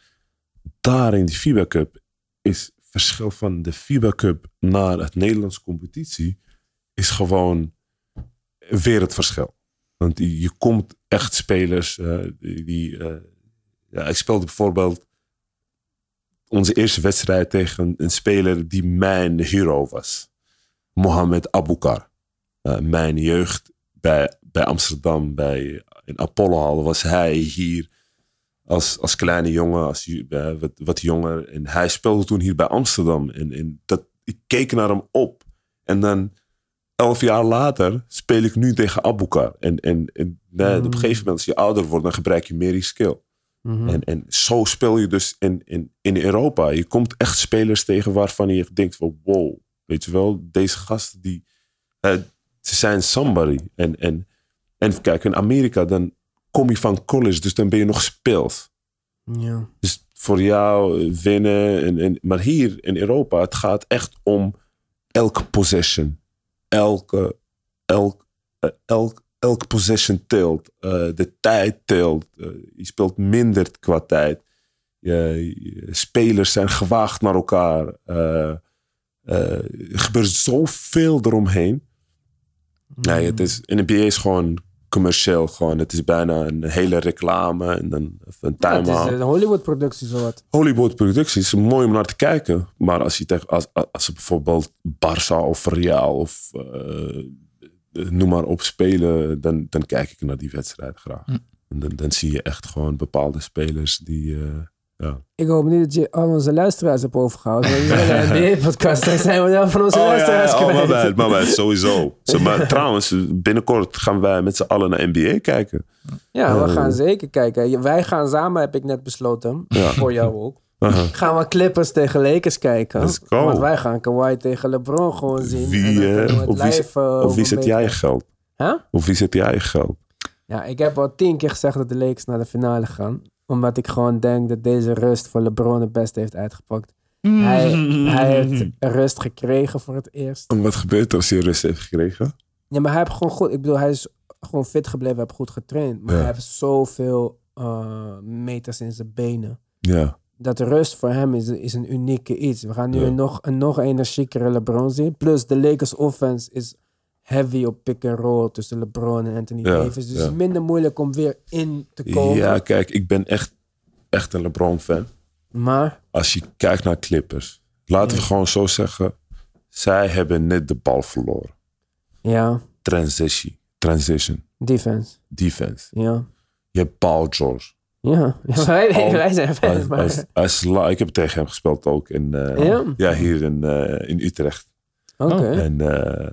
Daar in die FIBA Cup is verschil van de FIBA Cup naar het Nederlandse competitie is gewoon weer het verschil. Want je, komt echt spelers uh, die, ja, ik speelde bijvoorbeeld onze eerste wedstrijd tegen een, speler die mijn hero was. Mohamed Aboukar. Uh, mijn jeugd bij, bij Amsterdam, bij, in Apollohal, was hij hier als, als kleine jongen, als, uh, wat, wat jonger. En hij speelde toen hier bij Amsterdam. En, en dat, ik keek naar hem op. En dan elf jaar later speel ik nu tegen Aboukar. En, en, en nee, mm. op een gegeven moment, als je ouder wordt, dan gebruik je meer die skill. Mm-hmm. En, en zo speel je dus in, in, in Europa. Je komt echt spelers tegen waarvan je denkt van wow, weet je wel, deze gasten die, uh, ze zijn somebody. En, en, en kijk, in Amerika dan kom je van college, dus dan ben je nog speels. Ja. Dus voor jou winnen. En, en, maar hier in Europa, het gaat echt om elke possession. Elke, elk, uh, elk, elk possession teelt. Uh, de tijd teelt. Uh, je speelt minder qua tijd. Je, je, spelers zijn gewaagd naar elkaar. Uh, er gebeurt zoveel eromheen. Mm. Nee, het is, NBA is gewoon commercieel. Gewoon. Het is bijna een hele reclame en dan een time ja, het is een Hollywood-productie zowat. Hollywood-productie is mooi om naar te kijken. Maar als je als, als ze bijvoorbeeld Barça of Real of uh, noem maar op spelen, dan, dan kijk ik naar die wedstrijd graag. Hm. En dan, dan zie je echt gewoon bepaalde spelers die. Uh, ja. Ik hoop niet dat je al onze luisteraars hebt overgehouden. We zijn een NBA-podcast. Dan zijn we dan van onze oh, luisteraars ja. Oh, maar bij, maar bij, sowieso. Zo, maar trouwens, binnenkort gaan wij met z'n allen naar NBA kijken. Ja, we uh, gaan zeker kijken. Wij gaan samen, heb ik net besloten. Ja. Voor jou ook. Gaan we Clippers tegen Lakers kijken. Let's go. Want wij gaan Kawhi tegen LeBron gewoon zien. Wie, uh, op, wie zet, op wie zet jij je geld? Huh? Op wie zet jij je geld? Ja, ik heb al tien keer gezegd dat de Lakers naar de finale gaan omdat ik gewoon denk dat deze rust voor LeBron het beste heeft uitgepakt. Mm. Hij, hij heeft rust gekregen voor het eerst. En wat gebeurt er als hij rust heeft gekregen? Ja, maar hij heeft gewoon goed... Ik bedoel, hij is gewoon fit gebleven. Hij heeft goed getraind. Maar ja. hij heeft zoveel uh, meters in zijn benen. Ja. Dat rust voor hem is, is een unieke iets. We gaan nu ja. een, nog, een nog energiekere LeBron zien. Plus de Lakers offense is heavy op pick-and-roll tussen LeBron en Anthony ja, Davis. Dus ja. minder moeilijk om weer in te komen. Ja, kijk, ik ben echt, echt een LeBron-fan. Maar? Als je kijkt naar Clippers, laten we gewoon zo zeggen. Zij hebben net de bal verloren. Ja. Transition. Transition. Defense. Defense. Ja. Je hebt Paul George. Ja, ja wij, Al, wij zijn fans. Maar... Als, als, als, ik heb tegen hem gespeeld ook. In, uh, ja? ja? hier in, uh, in Utrecht. Oké. Okay. En... Uh,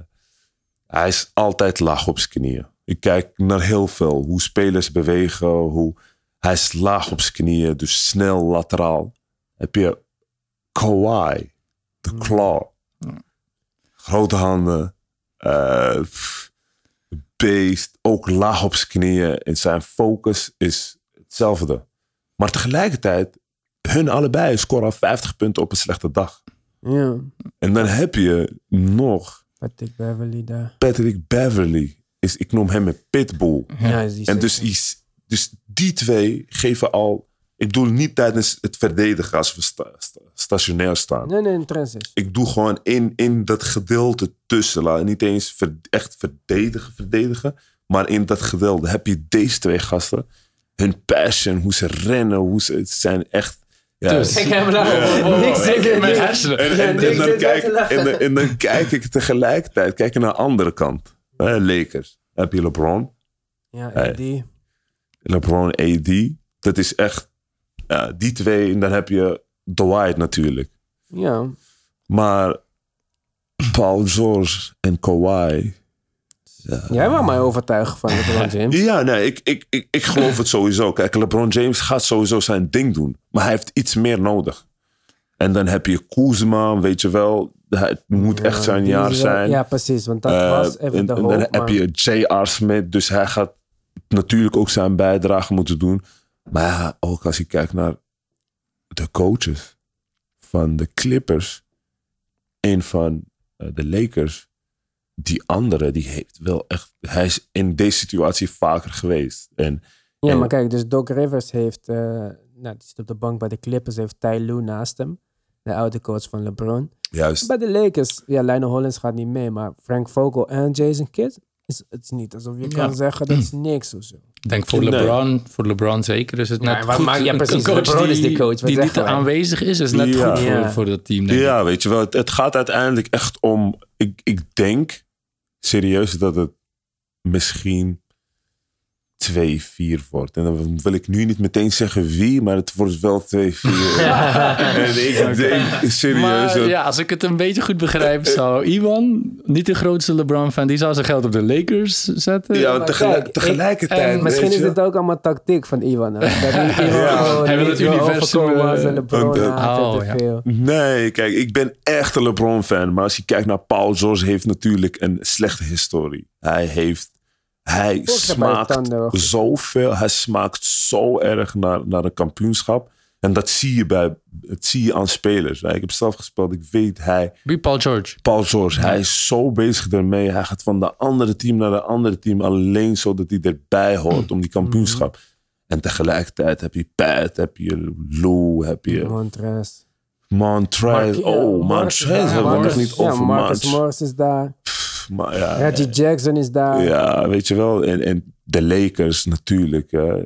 hij is altijd laag op zijn knieën. Ik kijk naar heel veel. Hoe spelers bewegen. Hoe, hij is laag op zijn knieën. Dus snel lateraal. Heb je Kawhi. De claw. Grote handen. eh, beest. Ook laag op zijn knieën. En zijn focus is hetzelfde. Maar tegelijkertijd, hun allebei scoren al 50 punten op een slechte dag. Ja, En dan heb je nog Patrick Beverly daar. Patrick Beverly. Is, ik noem hem een pitbull. Ja, is die En dus, is- dus die twee geven al... Ik bedoel niet tijdens het verdedigen als we sta- sta- stationair staan. Nee, nee, transit. Ik doe gewoon in, in dat gedeelte tussen. laat- Niet eens ver- echt verdedigen, verdedigen. Maar in dat gedeelte heb je deze twee gasten. Hun passion, hoe ze rennen, hoe ze het zijn echt... Ja, Dus-. Niks Ik heb er mijn niet. hersenen. En, Ja, en, niks en, dan kijk, ik tegelijkertijd kijk ik naar de andere kant. Hè, Lakers. Dan heb je LeBron. Ja, Hey. die. LeBron AD. Dat is echt... Ja, die twee. En dan heb je Dwight natuurlijk. Ja. Maar Paul George en Kawhi. Jij wou mij overtuigen van LeBron James. Ja, nee, ik, ik, ik, ik geloof het sowieso. Kijk, LeBron James gaat sowieso zijn ding doen. Maar hij heeft iets meer nodig. En dan heb je Kuzma, weet je wel. Het moet Ja, echt zijn jaar wel- zijn. Ja, precies. Want dat Eh, was even en, de en hoop. dan heb je J.R. Smith. Dus hij gaat natuurlijk ook zijn bijdrage moeten doen. Maar ja, ook als je kijkt naar de coaches van de Clippers en van eh, de Lakers. Die andere, die heeft wel echt... Hij is in deze situatie vaker geweest. En Ja, en- maar kijk, dus Doc Rivers heeft, eh, nou, die zit op de bank bij de Clippers, heeft Ty Lue naast hem. De oude coach van LeBron. juist... Bij de Lakers, ja, Lionel Hollins gaat niet mee, maar Frank Vogel en Jason Kidd, is, het is niet alsof je kan Ja. zeggen dat is niks of zo. Ik denk voor Nee. LeBron, voor LeBron zeker is het Ja, net maar- goed. maar- ja, Een- precies. Een coach LeBron is die, de coach, wat die niet aanwezig is, is net Ja. goed voor, Ja. voor dat team. Denk ik. Ja, weet je wel. Het, het gaat uiteindelijk echt om... Ik, denk serieus dat het misschien 2-4 wordt. En dan wil ik nu niet meteen zeggen wie, maar het wordt wel 2-4. en ik denk serieus Maar dat... ja, als ik het een beetje goed begrijp, zou Iwan, niet de grootste LeBron-fan, die zou zijn geld op de Lakers zetten. Ja, maar tegelijk- kijk, tegelijkertijd. en Misschien is het ook allemaal tactiek van Iwan. Dat hij Iwan Ja. gewoon Hij wil het universum, eh, LeBron en oh, te ja. veel. Nee, kijk, ik ben echt een LeBron-fan. Maar als je kijkt naar Paul George, heeft natuurlijk een slechte historie. Hij heeft... Hij smaakt zoveel. Hij smaakt zo erg naar, naar een kampioenschap. En dat zie je, bij, dat zie je aan spelers. Ik heb zelf gespeeld. Ik weet, hij... Wie Paul George? Paul George, hij is zo bezig ermee. Hij gaat van de andere team naar de andere team. Alleen zodat hij erbij hoort om die kampioenschap. En tegelijkertijd heb je Pat, heb je Lou, heb je Montrez. Montrez. Oh, ja, Montrez hebben we nog niet ja, over Marcus. Morris is daar. Maar ja, Reggie Jackson is daar. ja, weet je wel. En, en de Lakers natuurlijk. hè.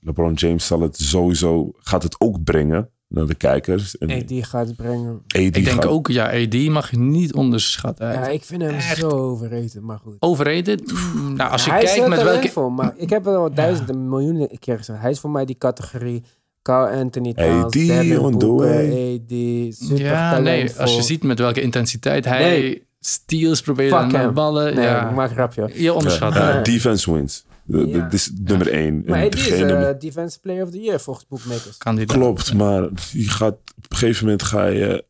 LeBron James zal het sowieso, gaat het ook brengen naar de kijkers. En AD gaat het brengen. AD Ik denk gaat- ook, ja, AD mag je niet onderschatten. Ja, ik vind hem echt- zo overrated, maar goed. Overrated? Nou, als je hij kijkt met welke... voor, maar ik heb het al duizenden miljoenen keer gezegd. Hij is voor mij die categorie. Carl Anthony Towns, AD Devin on the Booker, way. AD, super Ja, nee, als je ziet met welke intensiteit hij Nee. Steals probeert Fuck en naar hem. ballen. Nee, ja. ik maak een grapje. Je onderschat Ja, defense wins. Ja. dat is nummer één. Maar AD is degene eh, Defensive Player of the Year volgens bookmakers. Kandidaat. Klopt, maar je gaat, op een gegeven moment ga je,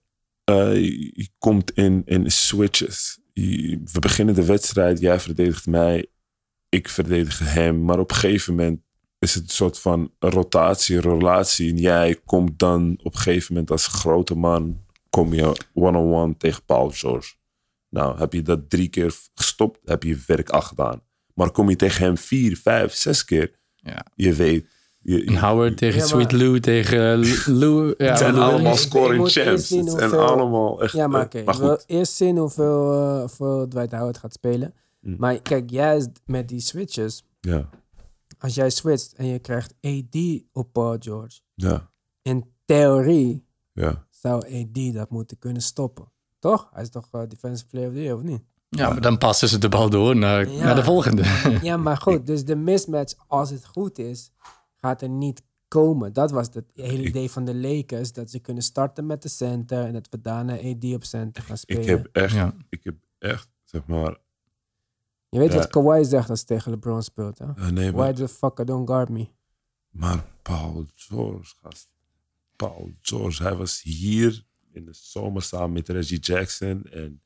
eh, je, je komt in, in switches. Je- we beginnen de wedstrijd, jij verdedigt mij, ik verdedig hem. Maar op een gegeven moment is het een soort van rotatie, relatie. En jij komt dan op een gegeven moment als grote man, kom je one-on-one tegen Paul George. Nou, heb je dat drie keer gestopt, heb je werk al gedaan. Maar kom je tegen hem vier, vijf, zes keer, Ja. je weet... Je, Howard tegen Ja, Sweet maar- Lou tegen Lou. Ja, Het zijn Lou allemaal scoring champs. Het zijn allemaal echt... Ja, maar eh, oké. maar ik wil goed. eerst zien hoeveel, uh, hoeveel Dwight Howard gaat spelen. Mm. Maar kijk, juist met die switches. Ja, Als jij switcht en je krijgt AD op Paul George. ja, In theorie ja. zou AD dat moeten kunnen stoppen. Toch? Hij is toch eh, Defensive Player of the Year, of niet? Ja, maar dan passen ze de bal door naar, Ja. naar de volgende. Ja, maar goed. Dus de mismatch, als het goed is, gaat er niet komen. Dat was het hele idee van de Lakers. Dat ze kunnen starten met de center. En dat we daarna AD op center gaan spelen. Ik heb echt, Ja. ik heb echt, zeg maar... Je weet Ja. wat Kawhi zegt als tegen LeBron speelt, hè? Eh, nee, Why maar, the fuck I don't guard me? maar Paul George, gast. Paul George, hij was hier in de zomer samen met Reggie Jackson. En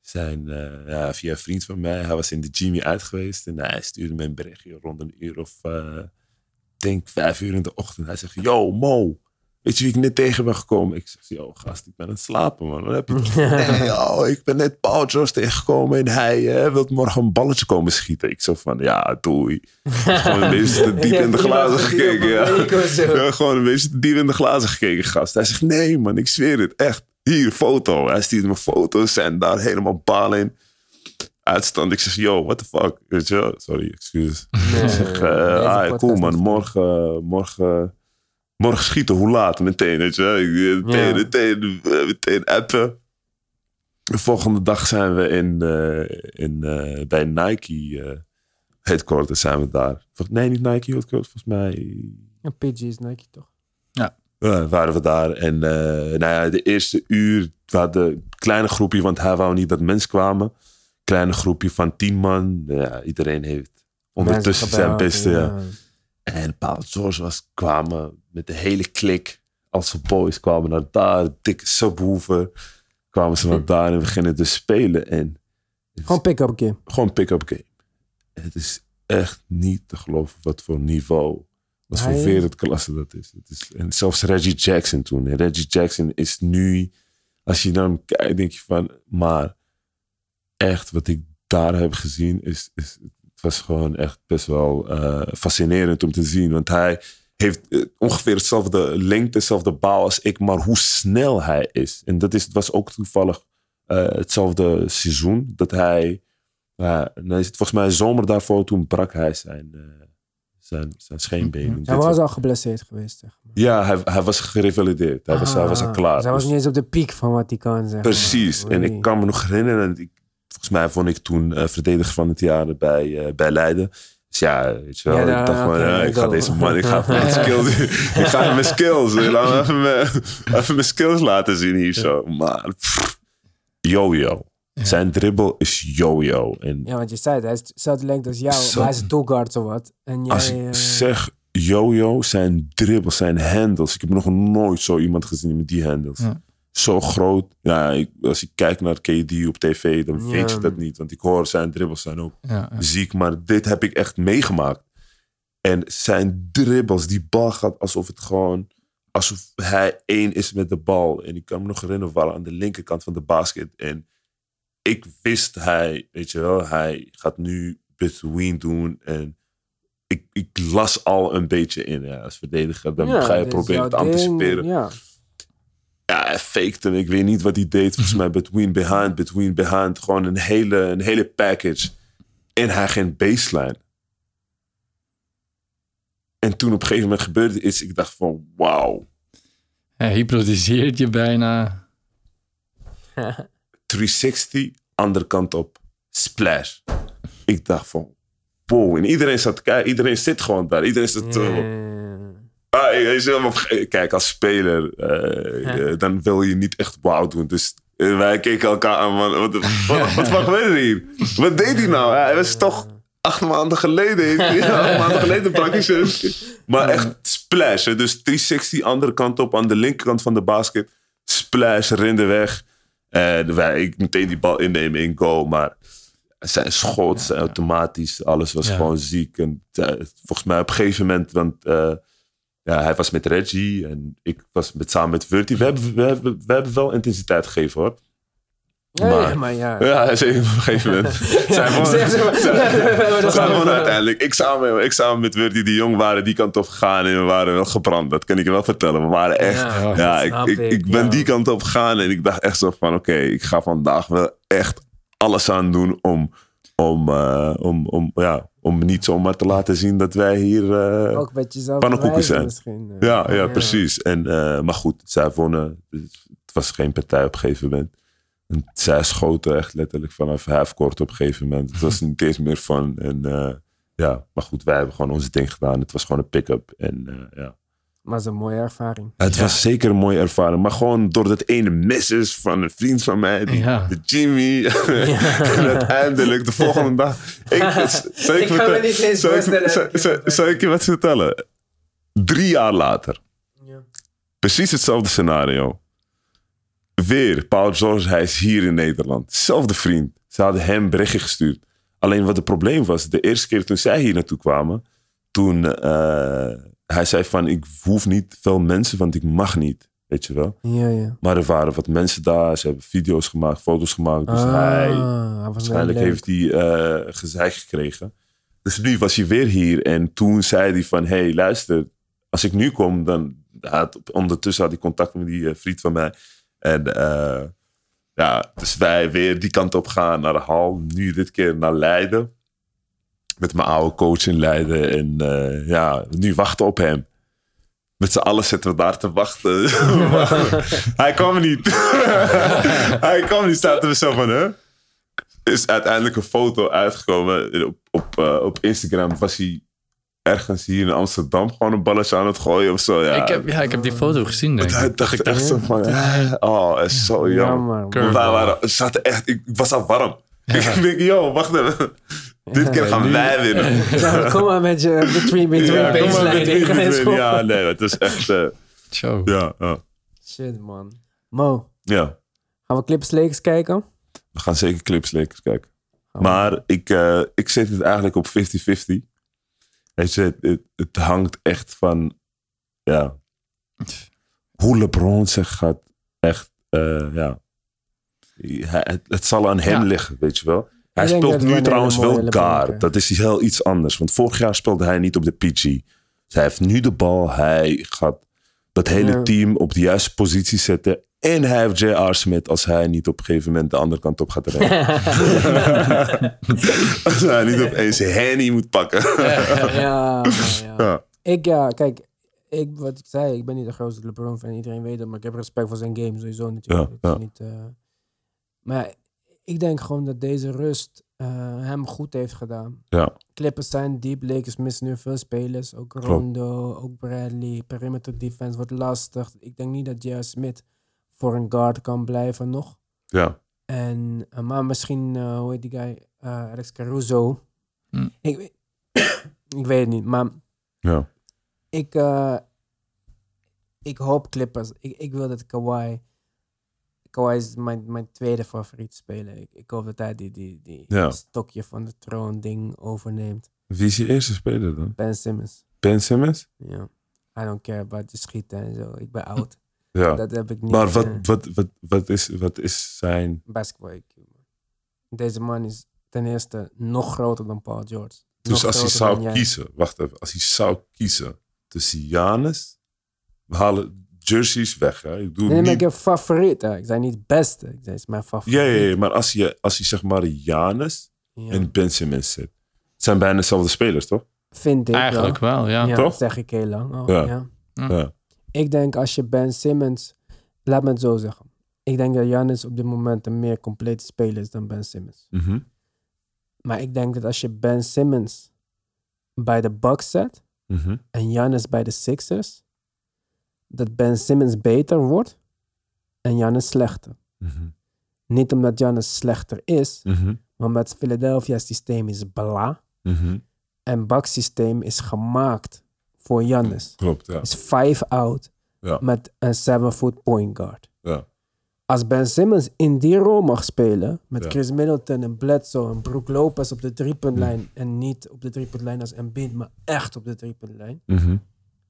zijn, eh, ja, via een vriend van mij, hij was in de Jimmy uit geweest. En hij stuurde me een berichtje rond een uur of, ik denk vijf uur in de ochtend. Hij zegt, yo Mo, weet je wie ik net tegen ben gekomen? Ik zeg, yo gast, ik ben aan het slapen man. Wat heb je? Nee, yo, ik ben net Paul George tegengekomen en hij eh, wil morgen een balletje komen schieten. Ik zo van, ja doei. Gewoon een beetje te diep in de glazen gekeken. Ja. Ja, gewoon een beetje te diep in de glazen gekeken, gast. Hij zegt, nee man, ik zweer het, echt. Hier, foto. Hij stuurde me foto's en daar helemaal balen in. Uitstand. Ik zeg, yo, what the fuck? Weet je wel? Sorry, excuses. Ik zeg, ah, cool man, morgen, morgen, morgen schieten. Hoe laat? Meteen, weet je wel? Eh, Meteen, Ja. meteen, eh, meteen appen. De volgende dag zijn we in, eh, in, eh, bij Nike eh, headquarters zijn we daar. Nee, niet Nike headquarters, volgens mij Een PG is Nike toch? ja, waren we daar. En eh, nou ja, de eerste uur, we hadden een kleine groepje, want hij wou niet dat mensen kwamen. Kleine groepje van tien man. Ja, iedereen heeft ondertussen zijn beste. Ja. En Paul George was, kwamen met de hele klik. Als we boys kwamen naar daar, dikke subwoofer. Kwamen ze naar daar en beginnen te spelen. En Gewoon pick-up game. gewoon pick-up game. Het is echt niet te geloven wat voor niveau, wat voor wereldklasse dat is. Het is. En zelfs Reggie Jackson toen. En Reggie Jackson is nu, als je naar hem kijkt, denk je van, maar echt wat ik daar heb gezien, is, is, het was gewoon echt best wel eh, fascinerend om te zien. Want hij heeft eh, ongeveer hetzelfde lengte, hetzelfde bouw als ik, maar hoe snel hij is. En dat is, het was ook toevallig eh, hetzelfde seizoen dat hij, uh, volgens mij zomer daarvoor, toen brak hij zijn, eh, zijn, zijn scheenbeen. Hij Dit was was- al geblesseerd geweest, zeg maar. ja, hij, hij was gerevalideerd. Hij was, hij was al Ah, klaar. dus hij was Dus- niet eens op de piek van wat hij kan, zeg maar. Precies. En ik kan me nog herinneren, ik, volgens mij vond ik toen eh, verdediger van het jaar bij, eh, bij Leiden. Dus ja, weet je wel, Ja, ik dacht ja, ik ga deze man, ik ga even mijn skills, ik ga mijn skills, laat me even mijn, even mijn skills laten zien hier zo. Maar, yo-yo. Zijn dribbel is yo-yo. En Ja, want je zei het, hij is dezelfde lengte als jou, Zo. maar hij is een toolguard zo wat. En jij, als eh, ik zeg yo-yo, zijn dribbels, zijn handles. Ik heb nog nooit zo iemand gezien met die handles. Ja. Zo groot. Ja, ik, als ik kijk naar KD op tv, dan Ja. weet je dat niet. Want ik hoor zijn dribbles zijn ook Ja, ziek. Maar dit heb ik echt meegemaakt. En zijn dribbles, die bal gaat alsof het gewoon... Alsof hij één is met de bal. En ik kan me nog herinneren, we waren aan de linkerkant van de basket. En ik wist hij, weet je wel, hij gaat nu between doen. En ik, ik las al een beetje in. Ja, als verdediger, dan ga je proberen te anticiperen. ding, Ja. Ja, hij fakte. Ik weet niet wat hij deed. Volgens mij between behind, between behind. Gewoon een hele, een hele package. En hij ging baseline. En toen op een gegeven moment gebeurde iets. Ik dacht van, wauw. Hij hypnotiseert je bijna. 360, andere kant op. Splash. Ik dacht van, wow. En iedereen zat te kijken. Iedereen zit gewoon daar. Iedereen zit te... Ah, ik- maar, Kijk, als speler, eh, eh, dan wil je niet echt wauw doen. Dus eh, wij keken elkaar aan. man, Wat, wat, wat, wat er hier? Wat deed hij nou? Hij was toch acht maanden geleden. Acht maanden geleden praktisch. Maar echt splash. hè. Dus 360, andere kant op, aan de linkerkant van de basket. Splash, rende weg. En wij, ik meteen die bal innemen in goal. Maar zijn schot, zijn automatisch, alles was Ja. gewoon ziek. En eh, volgens mij op een gegeven moment, want eh, ja, hij was met Reggie en ik was met, samen met Verti. We hebben, we, hebben, we hebben wel intensiteit gegeven hoor. Maar- ja, maar ja. Ja, zeker op een gegeven moment. Zijn we Zeg, zeg maar. zijn- we we- uiteindelijk. Ik samen, ik samen met Verti die jong waren die kant op gegaan en we waren wel gebrand. Dat kan ik je wel vertellen. We waren echt. Ja, ik, ik, ik, ik ben ja. die kant op gegaan en ik dacht echt zo van: oké, ik ga vandaag wel echt alles aan doen om, om, eh, om, om, ja, om niet zomaar te laten zien dat wij hier. eh, Ook met jezelf Pannenkoeken zijn. misschien. eh. ja, ja, precies. En, eh, maar goed, zij wonnen. Het was geen partij op een gegeven moment. En zij schoten echt letterlijk vanaf halfcourt op een gegeven moment. Het was niet eens meer van. En, eh, ja, maar goed, wij hebben gewoon onze ding gedaan. Het was gewoon een pick-up. En eh, ja. Maar het is een mooie ervaring. Het Ja. was zeker een mooie ervaring. Maar gewoon door dat ene misses van een vriend van mij, die, Ja. de Jimmy. en uiteindelijk de volgende dag. Ik, zou Ik kan me vertel- niet eens zou ik- zou- zou- Zou ik je wat vertellen? Drie jaar later. Ja. Precies hetzelfde scenario. Weer, Paul George, hij is hier in Nederland. Zelfde vriend. Ze hadden hem berichtje gestuurd. Alleen wat het probleem was, de eerste keer toen zij hier naartoe kwamen, toen eh, hij zei van ik hoef niet veel mensen, want ik mag niet. Weet je wel? Ja, ja. Maar er waren wat mensen daar, ze hebben video's gemaakt, foto's gemaakt. Dus Ah, hij, waarschijnlijk heeft hij eh gezeik gekregen. Dus nu was hij weer hier en toen zei hij van, hé hey, luister, als ik nu kom, dan had, ondertussen had hij contact met die eh, vriend van mij. En eh, ja, dus wij weer die kant op gaan naar de hal. Nu dit keer naar Leiden. Met mijn oude coach in Leiden. En eh, ja, nu wachten op hem. Met z'n allen zitten we daar te wachten. Hij kwam niet. Hij kwam niet. Zaten we zo van, hè? Is uiteindelijk een foto uitgekomen. Op, op, eh, op Instagram was hij ergens hier in Amsterdam gewoon een balletje aan het gooien of zo. Ja, Ik, heb, ja, ik heb die foto gezien, denk ik. dacht ik echt zo van, oh, is zo jammer. We waren, zaten echt, ik was al warm. Ik denk, yo, wacht even. Dit keer gaan wij winnen. Kom maar met je between between Ja, kom maar baseline. Ja, nee, het is echt, eh, Show. ja, ja. Shit, man. Mo, ja. gaan we Clippers Lakers kijken? We gaan zeker clips Lakers kijken. Maar ik, eh, ik zet het eigenlijk op 50-50. Weet je, het, het, het hangt echt van, ja, hoe LeBron zich gaat echt, eh, ja, hij, het, het zal aan hem Ja. liggen, weet je wel. Hij speelt nu trouwens wel krijgen. Dat is heel iets anders. Want vorig jaar speelde hij niet op de PG. Dus hij heeft nu de bal. Hij gaat dat hele Ja. team op de juiste positie zetten. En hij heeft J.R. Smith als hij niet op een gegeven moment de andere kant op gaat rennen. als hij niet opeens Henny moet pakken. ja, ja. Ik, ja, kijk, ik, wat ik zei, ik ben niet de grootste LeBron fan. Iedereen weet dat, maar ik heb respect voor zijn game sowieso natuurlijk. Ja, Niet, eh, maar ik denk gewoon dat deze rust eh, hem goed heeft gedaan. Ja. Clippers zijn diep, Lakers missen nu veel spelers. Ook Rondo, ook Bradley. Perimeter defense wordt lastig. Ik denk niet dat J.R. Smith voor een guard kan blijven nog. ja. En, eh, maar misschien, eh, hoe heet die guy? Eh, Alex Caruso. Hm. Ik, weet- ik weet het niet, maar Ja. ik, eh, ik hoop Clippers. Ik, ik wil dat Kawhi... Kawhi is mijn, mijn tweede favoriete speler. Ik, ik hoop dat hij die, die, die Ja. stokje van de troon ding overneemt. Wie is je eerste speler dan? Ben Simmons. Ben Simmons? Ja. I don't care about de schieten en zo. Ik ben oud. Ja. Dat heb ik niet. maar wat, eh, wat, wat, wat, is, wat is zijn... basketball IQ. Deze man is ten eerste nog groter dan Paul George. Dus Nog als hij zou kiezen, wacht even, als hij zou kiezen tussen Janus, we halen jerseys weg. Hè? Ik doe Nee, maar niet, ik heb favoriet. hè. Ik zei niet beste. Ik zei, is mijn favoriet. ja, ja, ja, maar als je, als je zeg maar Janus Ja. en Ben Simmons zit, het zijn bijna dezelfde spelers, toch? Vind ik Eigenlijk wel. wel, ja. Ja, Toch? dat zeg ik heel lang al. Ja. Ja. Ja. Ik denk als je Ben Simmons... Laat me het zo zeggen. Ik denk dat Giannis op dit moment een meer complete speler is dan Ben Simmons. Mhm. Maar ik denk dat als je Ben Simmons bij de Bucks zet... Mhm. en Giannis bij de Sixers... dat Ben Simmons beter wordt en Giannis slechter. Mhm. Niet omdat Giannis slechter is, Mhm. maar omdat Philadelphia systeem is bla. Mhm. En Bucks systeem is gemaakt voor Giannis. Klopt, ja. Is five out Ja. met een seven foot point guard. ja. Als Ben Simmons in die rol mag spelen, met Ja. Chris Middleton en Bledsoe en Brook Lopez op de driepuntlijn en niet op de driepuntlijn als Embiid, maar echt op de driepuntlijn, Mhm.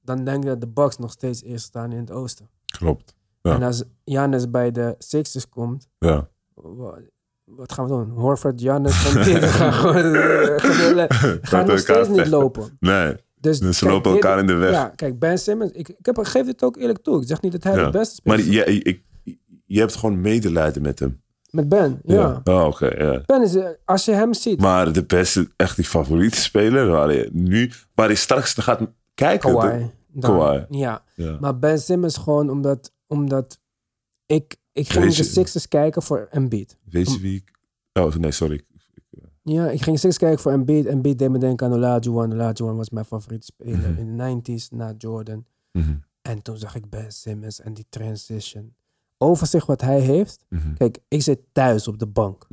Dan denk ik dat de Bucks nog steeds eerst staan in het oosten. Klopt. Ja. En als Giannis bij de Sixers komt, Ja. wa- wat gaan we doen? Horford, en Pitt gaan gewoon eh, gaan, nog steeds niet lopen. Nee, Dus, dus ze kijk, lopen elkaar in de weg. Ja, kijk, Ben Simmons, ik, ik, heb, ik geef dit ook eerlijk toe. Ik zeg niet dat hij Ja. de beste Maar speler is. je, ik, je hebt gewoon medelijden met hem. Met Ben, ja. Oh, oké, ja. Ben is, eh, als je hem ziet, Maar de beste, echt die favoriete speler, waar je nu, waar je straks gaat kijken. Kawhi. dan- Kawhi. Ja, Ja. maar Ben Simmons gewoon omdat, omdat ik, ik ging de Sixers kijken voor Embiid. Weet je wie ik... Oh, nee, sorry. Ja, ik ging Sixers kijken voor Embiid. Embiid deed me denken aan Olajuwon. Olajuwon was mijn favoriete speler Mhm. in de 90s na Jordan. Mhm. En toen zag ik Ben Simmons en die transition. Overzicht wat hij heeft. Mhm. Kijk, ik zit thuis op de bank.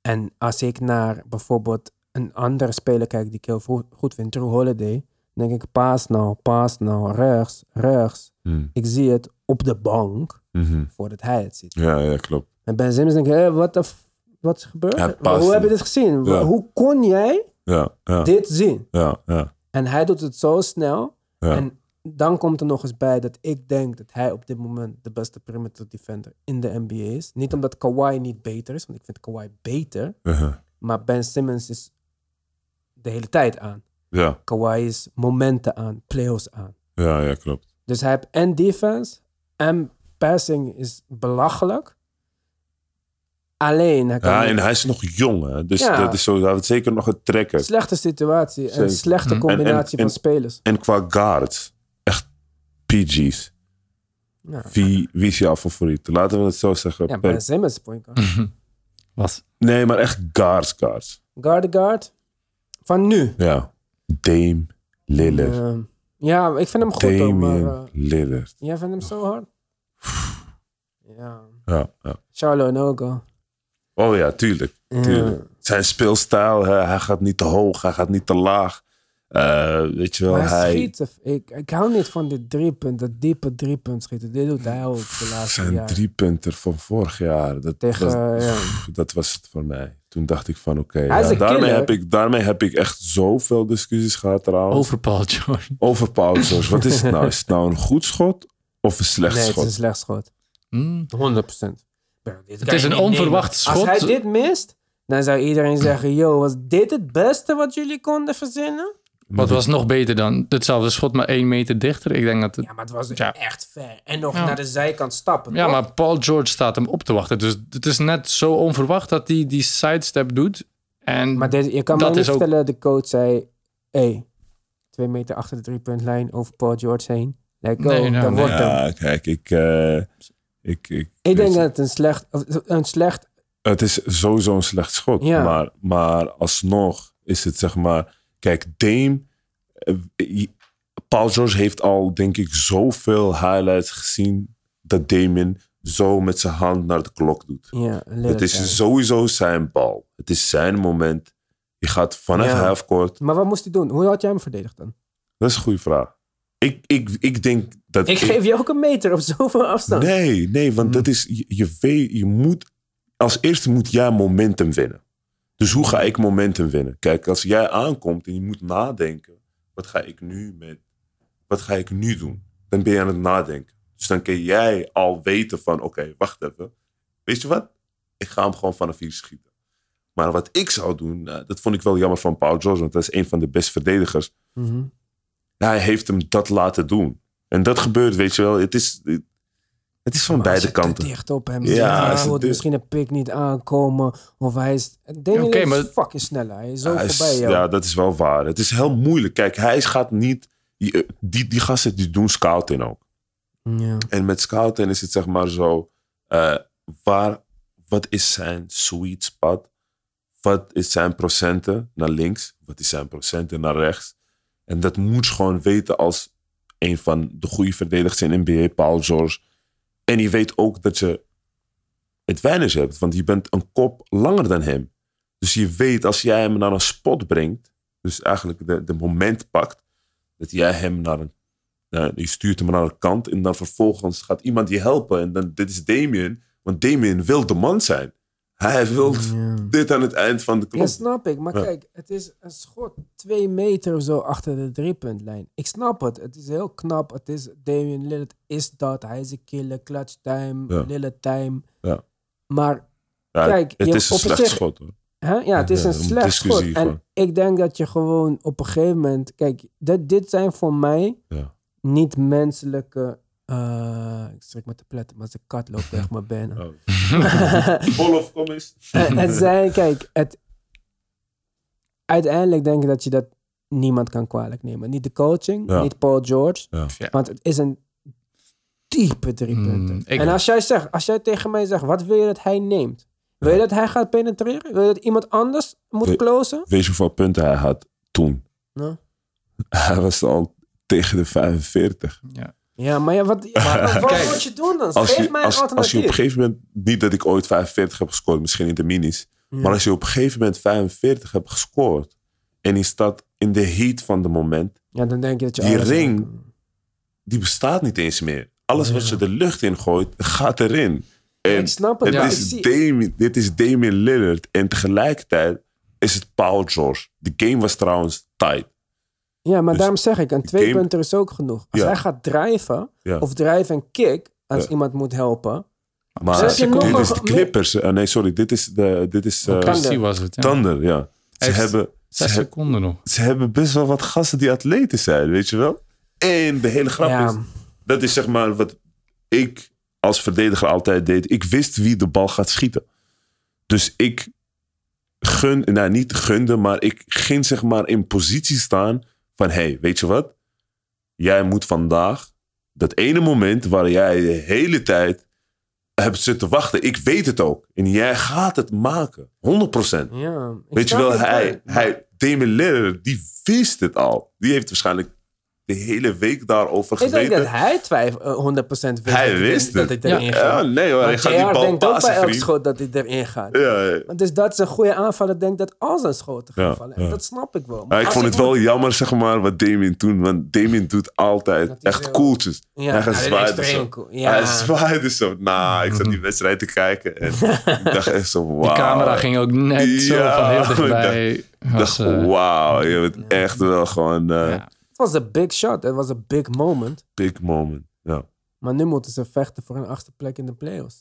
En als ik naar bijvoorbeeld een andere speler kijk die ik heel goed vind, Drew Holiday, denk ik paas nou, paas nou, rechts, rechts. Mhm. Ik zie het op de bank Mhm. voordat hij het ziet. Ja, ja, klopt. En Ben Simmons denk ik, hé, wat de f- wat is gebeurd? Hoe heb je dit gezien? Ja. Hoe kon jij Ja, ja, dit zien? ja, ja. En hij doet het zo snel. En dan komt er nog eens bij dat ik denk dat hij op dit moment de beste perimeter defender in de NBA is. Niet omdat Kawhi niet beter is, want ik vind Kawhi beter. Uh-huh. Maar Ben Simmons is de hele tijd aan. Ja, Kawhi is momenten aan, playoffs aan. ja, ja, klopt. Dus hij heeft en defense en passing is belachelijk. Alleen, hij kan Ja, niet- en hij is nog jong, hè? dus Ja. dat is zo, hij heeft zeker nog een trekker. slechte situatie en Zeker. slechte Hm. combinatie En- en- van spelers. En qua guards, echt PG's. Ja, Wie, wie is jouw favoriet? Laten we het zo zeggen. ja Per- Ben Simmons is point guard. Was. nee, maar echt guards, guards. Guard guard. Van nu. Ja. Dame Lillard. Ja, ik vind hem goed hoor, maar Damian eh, Lillard. jij vindt hem zo hard? Ja. Ja, ja. Charlo en Ogo. Oh ja, tuurlijk. Ja. tuurlijk. Zijn speelstijl, hè, hij gaat niet te hoog, hij gaat niet te laag. Eh, weet je wel, Maar hij schiet, ik, ik hou niet van dit driepunt, dat diepe driepunt schieten. Dit doet hij ook de laatste Zijn jaren. driepunter van vorig jaar. Dat, Tegen, was, ja. dat was het voor mij. Toen dacht ik van oké. Ja, daarmee, heb ik, daarmee heb ik echt zoveel discussies gehad trouwens. Over, Paul George. over Paul George. Wat is het nou? Is het nou een goed schot of een slecht Nee, het is schot? een slecht schot. Hmm. 100%. Het is een onverwacht Als schot. hij dit mist, dan zou iedereen zeggen... Yo, was dit het beste wat jullie konden verzinnen? Wat was nog beter dan? Hetzelfde schot, maar één meter dichter. Ik denk dat het... Ja, maar het was Ja. echt ver. En nog Ja. naar de zijkant stappen. Ja, toch? maar Paul George staat hem op te wachten. Dus het is net zo onverwacht dat hij die sidestep doet. En Maar dit, je kan Dat me niet is ook- vertellen, de coach zei... Hey, twee meter achter de driepuntlijn over Paul George heen. Let go, Nee, nou, dat nee. wordt hem. Ja, kijk, ik... eh, ik, ik, Ik denk dat het een slecht, een slecht Het is sowieso een slecht schot. Ja. Maar, maar alsnog is het zeg maar... Kijk, Dame... eh, Paul George heeft al, denk ik, zoveel highlights gezien... dat Damien zo met zijn hand naar de klok doet. Ja, Het is sowieso zijn bal. Het is zijn moment. Je gaat vanaf Ja. halfcourt. Maar wat moest hij doen? Hoe had jij hem verdedigd dan? Dat is een goede vraag. Ik, ik, ik denk dat... Ik geef je ook een meter op zoveel afstand. Nee, nee, want Hmm. dat is... Je, je, weet, je moet... Als eerste moet jij momentum winnen. Dus hoe ga ik momentum winnen? Kijk, als jij aankomt en je moet nadenken... Wat ga ik nu met... Wat ga ik nu doen? Dan ben je aan het nadenken. Dus dan kun jij al weten van... Oké, wacht even. Weet je wat? Ik ga hem gewoon vanaf hier schieten. Maar wat ik zou doen... nou, dat vond ik wel jammer van Paul George. Want dat is een van de beste verdedigers. Mhm. hij heeft hem dat laten doen. En dat gebeurt, weet je wel. Het is, het is van Maar als beide kanten. dicht op hem Ja, hij dit- misschien een pik niet aankomen. Of hij is... Daniel Oké, is maar- fucking sneller. Hij is zo Hij is- voorbij jou. ja, dat is wel waar. Het is heel moeilijk. Kijk, hij gaat niet... Die, die, die gasten die doen scouting ook. Ja. En met scouting is het zeg maar zo... eh, waar, wat is zijn sweet spot? Wat is zijn procenten naar links? Wat is zijn procenten naar rechts? En dat moet je gewoon weten als een van de goede verdedigers in NBA, Paul George. En je weet ook dat je advantage hebt, want je bent een kop langer dan hem. Dus je weet als jij hem naar een spot brengt, dus eigenlijk de, de moment pakt, dat jij hem naar een. je stuurt hem naar een kant en dan vervolgens gaat iemand je helpen. En dan, dit is Damien, want Damien wil de man zijn. Hij wil Ja. dit aan het eind van de Ja, klok. snap ik. Maar Ja. kijk, het is een schot twee meter of zo achter de driepuntlijn. Ik snap het. Het is heel knap. Het is Damian Lillard is dat. Hij is een killer. Clutch time. Ja. Lillard time. Ja. Maar Ja, kijk, het je- is een slecht zich- schot hoor. hè? ja, het is Ja, een slecht schot. En van- ik denk dat je gewoon op een gegeven moment... Kijk, dit, dit zijn voor mij Ja. niet menselijke... eh, ik strik met de pletten, maar zijn kat loopt weg maar bijna. Oh. Wolof, kom eens. het, zijn, kijk, het, uiteindelijk denk ik dat je dat niemand kan kwalijk nemen. Niet de coaching, Ja. niet Paul George, Ja. Want het is een diepe driepunten. Mm, ik- en als jij, zegt, als jij tegen mij zegt, wat wil je dat hij neemt? Wil je dat hij gaat penetreren? Wil je dat iemand anders moet We- closen? Weet je hoeveel punten hij had toen? Nou, Hij was al tegen de 45. Ja. Ja, maar ja, wat, maar wat moet je doen dan? Als Geef je, mij een als, als je op een gegeven moment, niet dat ik ooit 45 heb gescoord, misschien in de minis. Maar als je op een gegeven moment 45 hebt gescoord. En je staat in de heat van het moment. Ja, dan denk je dat je Die ring-. Die bestaat niet eens meer. Alles wat je de lucht in gooit, gaat erin. En ik snap het. het is dit is Damian Lillard. En tegelijkertijd is het Paul George. De game was trouwens tight. Ja, maar Dus daarom zeg ik, een de twee-punter is ook genoeg. Als Ja. hij gaat drijven, Ja. of drijven en kick, als Ja. iemand moet helpen. Maar nog dit een- is de Clippers. eh, nee, sorry. Dit is, de, dit is eh, Thunder. Precies was het. Ja. Thunder, ja. Ze hebben, ze, Zes seconden nog. ze hebben best wel wat gasten die atleten zijn, weet je wel? En de hele grap Ja. is, dat is zeg maar wat ik als verdediger altijd deed. Ik wist wie de bal gaat schieten. Dus ik gun, nou niet gunde, maar ik ging zeg maar in positie staan van, hey, weet je wat? Jij moet vandaag, dat ene moment waar jij de hele tijd hebt zitten wachten, ik weet het ook. En jij gaat het maken, 100%. Ja, Weet je wel, hij, hij, Damon Lillard, die wist het al. Die heeft waarschijnlijk de hele week daarover Ik denk gezeten. dat hij twijfel, eh, 100% wist Hij dat wist dat het. hij erin ja, gaat. nee hoor, hij gaat die bal denkt ook bij elk schot dat hij erin gaat. Ja, ja. Dus dat is een goede aanvaller denkt dat al zijn schoten gaan Ja, vallen. ja. En dat snap ik wel. Maar ik vond het moet- wel jammer, zeg maar, wat Damien toen. Want Damien doet altijd echt zo- koeltjes. Ja, hij gaat zwaaien zo. cool. Ja. Hij zwaaide zo. Nou, ik zat die wedstrijd te kijken. En ik dacht echt zo, wauw. Die camera ging ook net zo Ja, van heel ik dichtbij. Ik dacht, eh, wauw. Je bent echt wel gewoon eh ja. Was een big shot. Het was een big moment. big moment. Ja. Maar nu moeten ze vechten voor een achtste plek in de playoffs.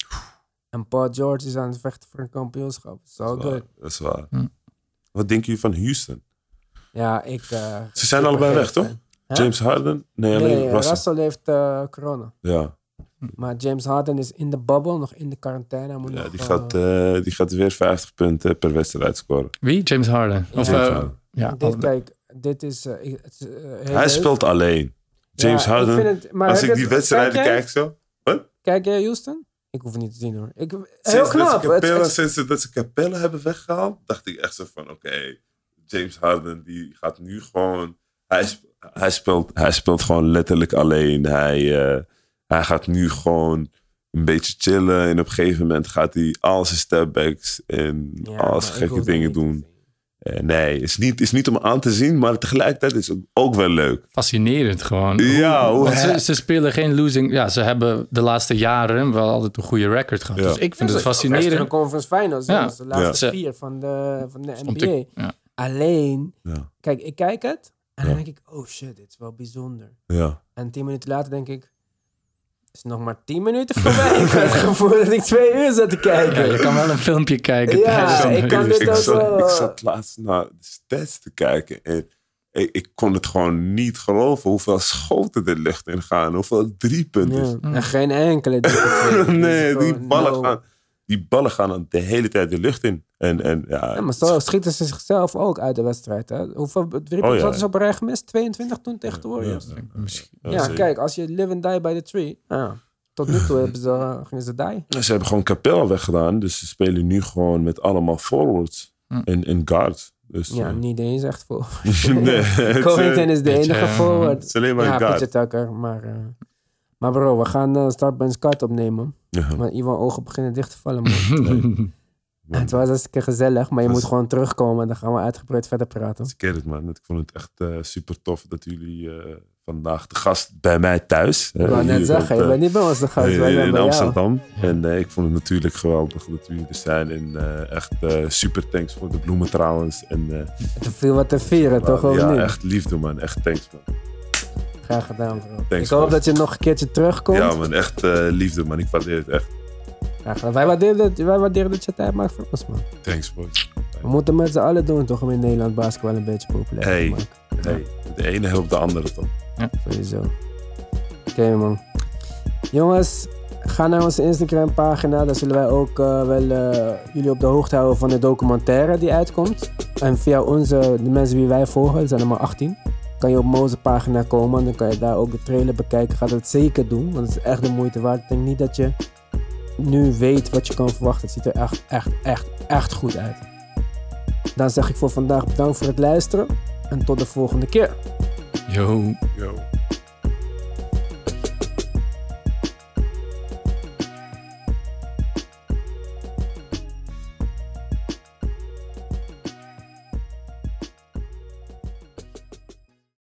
En Paul George is aan het vechten voor een kampioenschap. Is waar, good. Dat is waar. Hm. Wat denken jullie van Houston? Ja, ik... eh, Ze zijn allebei weg, toch? James Harden? Nee, alleen Nee, Russell. Russell heeft eh, corona. Ja, Maar James Harden is in de bubble, nog in de quarantaine. Hij moet ja nog, die, gaat, eh, die gaat weer 50 punten per wedstrijd scoren. Wie? James Harden. Of, Ja. James Harden. ja, dit, kijk, dit is... eh, het eh, Hij leuk. speelt alleen. James Ja, Harden. vind het- maar als ik die wedstrijden kijk zo. Kijk jij Houston? Ik hoef het niet te zien hoor. Ik, heel Sinds, knap. Dat ze Het- Capella, het- sinds dat ze Capella hebben weggehaald, dacht ik echt zo van: oké, James Harden die gaat nu gewoon. Hij, hij, speelt, hij speelt gewoon letterlijk alleen. Hij, eh, hij gaat nu gewoon een beetje chillen. En op een gegeven moment gaat hij al zijn stepbacks en Ja, al zijn gekke dingen doen. Eh, nee, is niet, is niet om aan te zien, maar tegelijkertijd is het ook wel leuk. Fascinerend gewoon. Ja, hoe ze, ze spelen geen losing. Ja, ze hebben de laatste jaren wel altijd een goede record gehad. Ja. Dus ik vind Ja, het fascinerend. Conference Finals. Ja. Ja. Dat is de laatste Ja. vier van de, van de NBA. te- ja. Alleen, Ja, kijk, ik kijk het. En dan denk ik, oh shit, dit is wel bijzonder. ja. En tien minuten later denk ik, is nog maar tien minuten voorbij. ik heb het gevoel dat ik twee uur zat te Ja, kijken. je kan wel een filmpje kijken. Ja, tijdens een ik kan dit ik, ook zat, wel- ik zat laatst naar de stats te kijken en ik, ik kon het gewoon niet geloven hoeveel schoten de lucht in gaan, hoeveel driepunters. Ja. En geen enkele twee. nee, is die ballen, no. gaan, die ballen gaan de hele tijd de lucht in. En, en, ja, Ja, maar zo schieten ze zichzelf ook uit de wedstrijd. Hè? Hoeveel driepunten Oh, hadden ze op een rij gemist? 22 toen tegen de Warriors. Ja, Misschien. ja, zeker. kijk, als je live and die by the tree. Ja. Tot nu toe hebben ze, uh, gingen ze die. Ze hebben gewoon Capella weggedaan, dus ze spelen nu gewoon met allemaal forwards Hm. en, en guards. Dus, Ja, eh, niet eens echt voor. nee, Covington eh, is de enige eh, forward. het is alleen maar Ja, een guard. PJ Tucker. Maar, eh, maar bro, we gaan uh, Startbench Card opnemen. Ja, Maar Ivan ogen beginnen dicht te vallen, man. het was hartstikke gezellig, maar je moet gewoon terugkomen en dan gaan we uitgebreid verder praten. Ik ken het man. Ik vond het echt eh, super tof dat jullie eh, vandaag de gast bij mij thuis. Ik wou net zeggen, je bent niet bij ons de gast, in, wij zijn in bij jou. Amsterdam. En ik vond het natuurlijk geweldig dat jullie er zijn. En eh, echt eh, super thanks voor de bloemen trouwens. En, eh, Te veel wat te vieren, toch? Of ja, niet? echt liefde man. Echt thanks man. Graag gedaan, bro. Thanks, ik hoop man. dat je nog een keertje terugkomt. Ja man, echt eh, liefde man. Ik waardeer het echt. Graag gedaan. Wij waarderen, dat, wij waarderen dat je tijd maakt voor ons, man. Thanks boys. We moeten met z'n allen doen, toch? Om in Nederland basketbal een beetje populair Hey. te maken. Hey, de ene helpt de andere toch? Sowieso. Oké, man. Jongens, ga naar onze Instagram pagina. Daar zullen wij ook eh, wel eh, jullie op de hoogte houden van de documentaire die uitkomt. En via onze, de mensen die wij volgen, er zijn er maar 18. Kan je op onze pagina komen. Dan kan je daar ook de trailer bekijken. Ga dat zeker doen, want het is echt de moeite waard. Ik denk niet dat je nu weet wat je kan verwachten. Het ziet er echt, echt, echt, echt goed uit. Dan zeg ik voor vandaag bedankt voor het luisteren. En tot de volgende keer. Yo. Yo.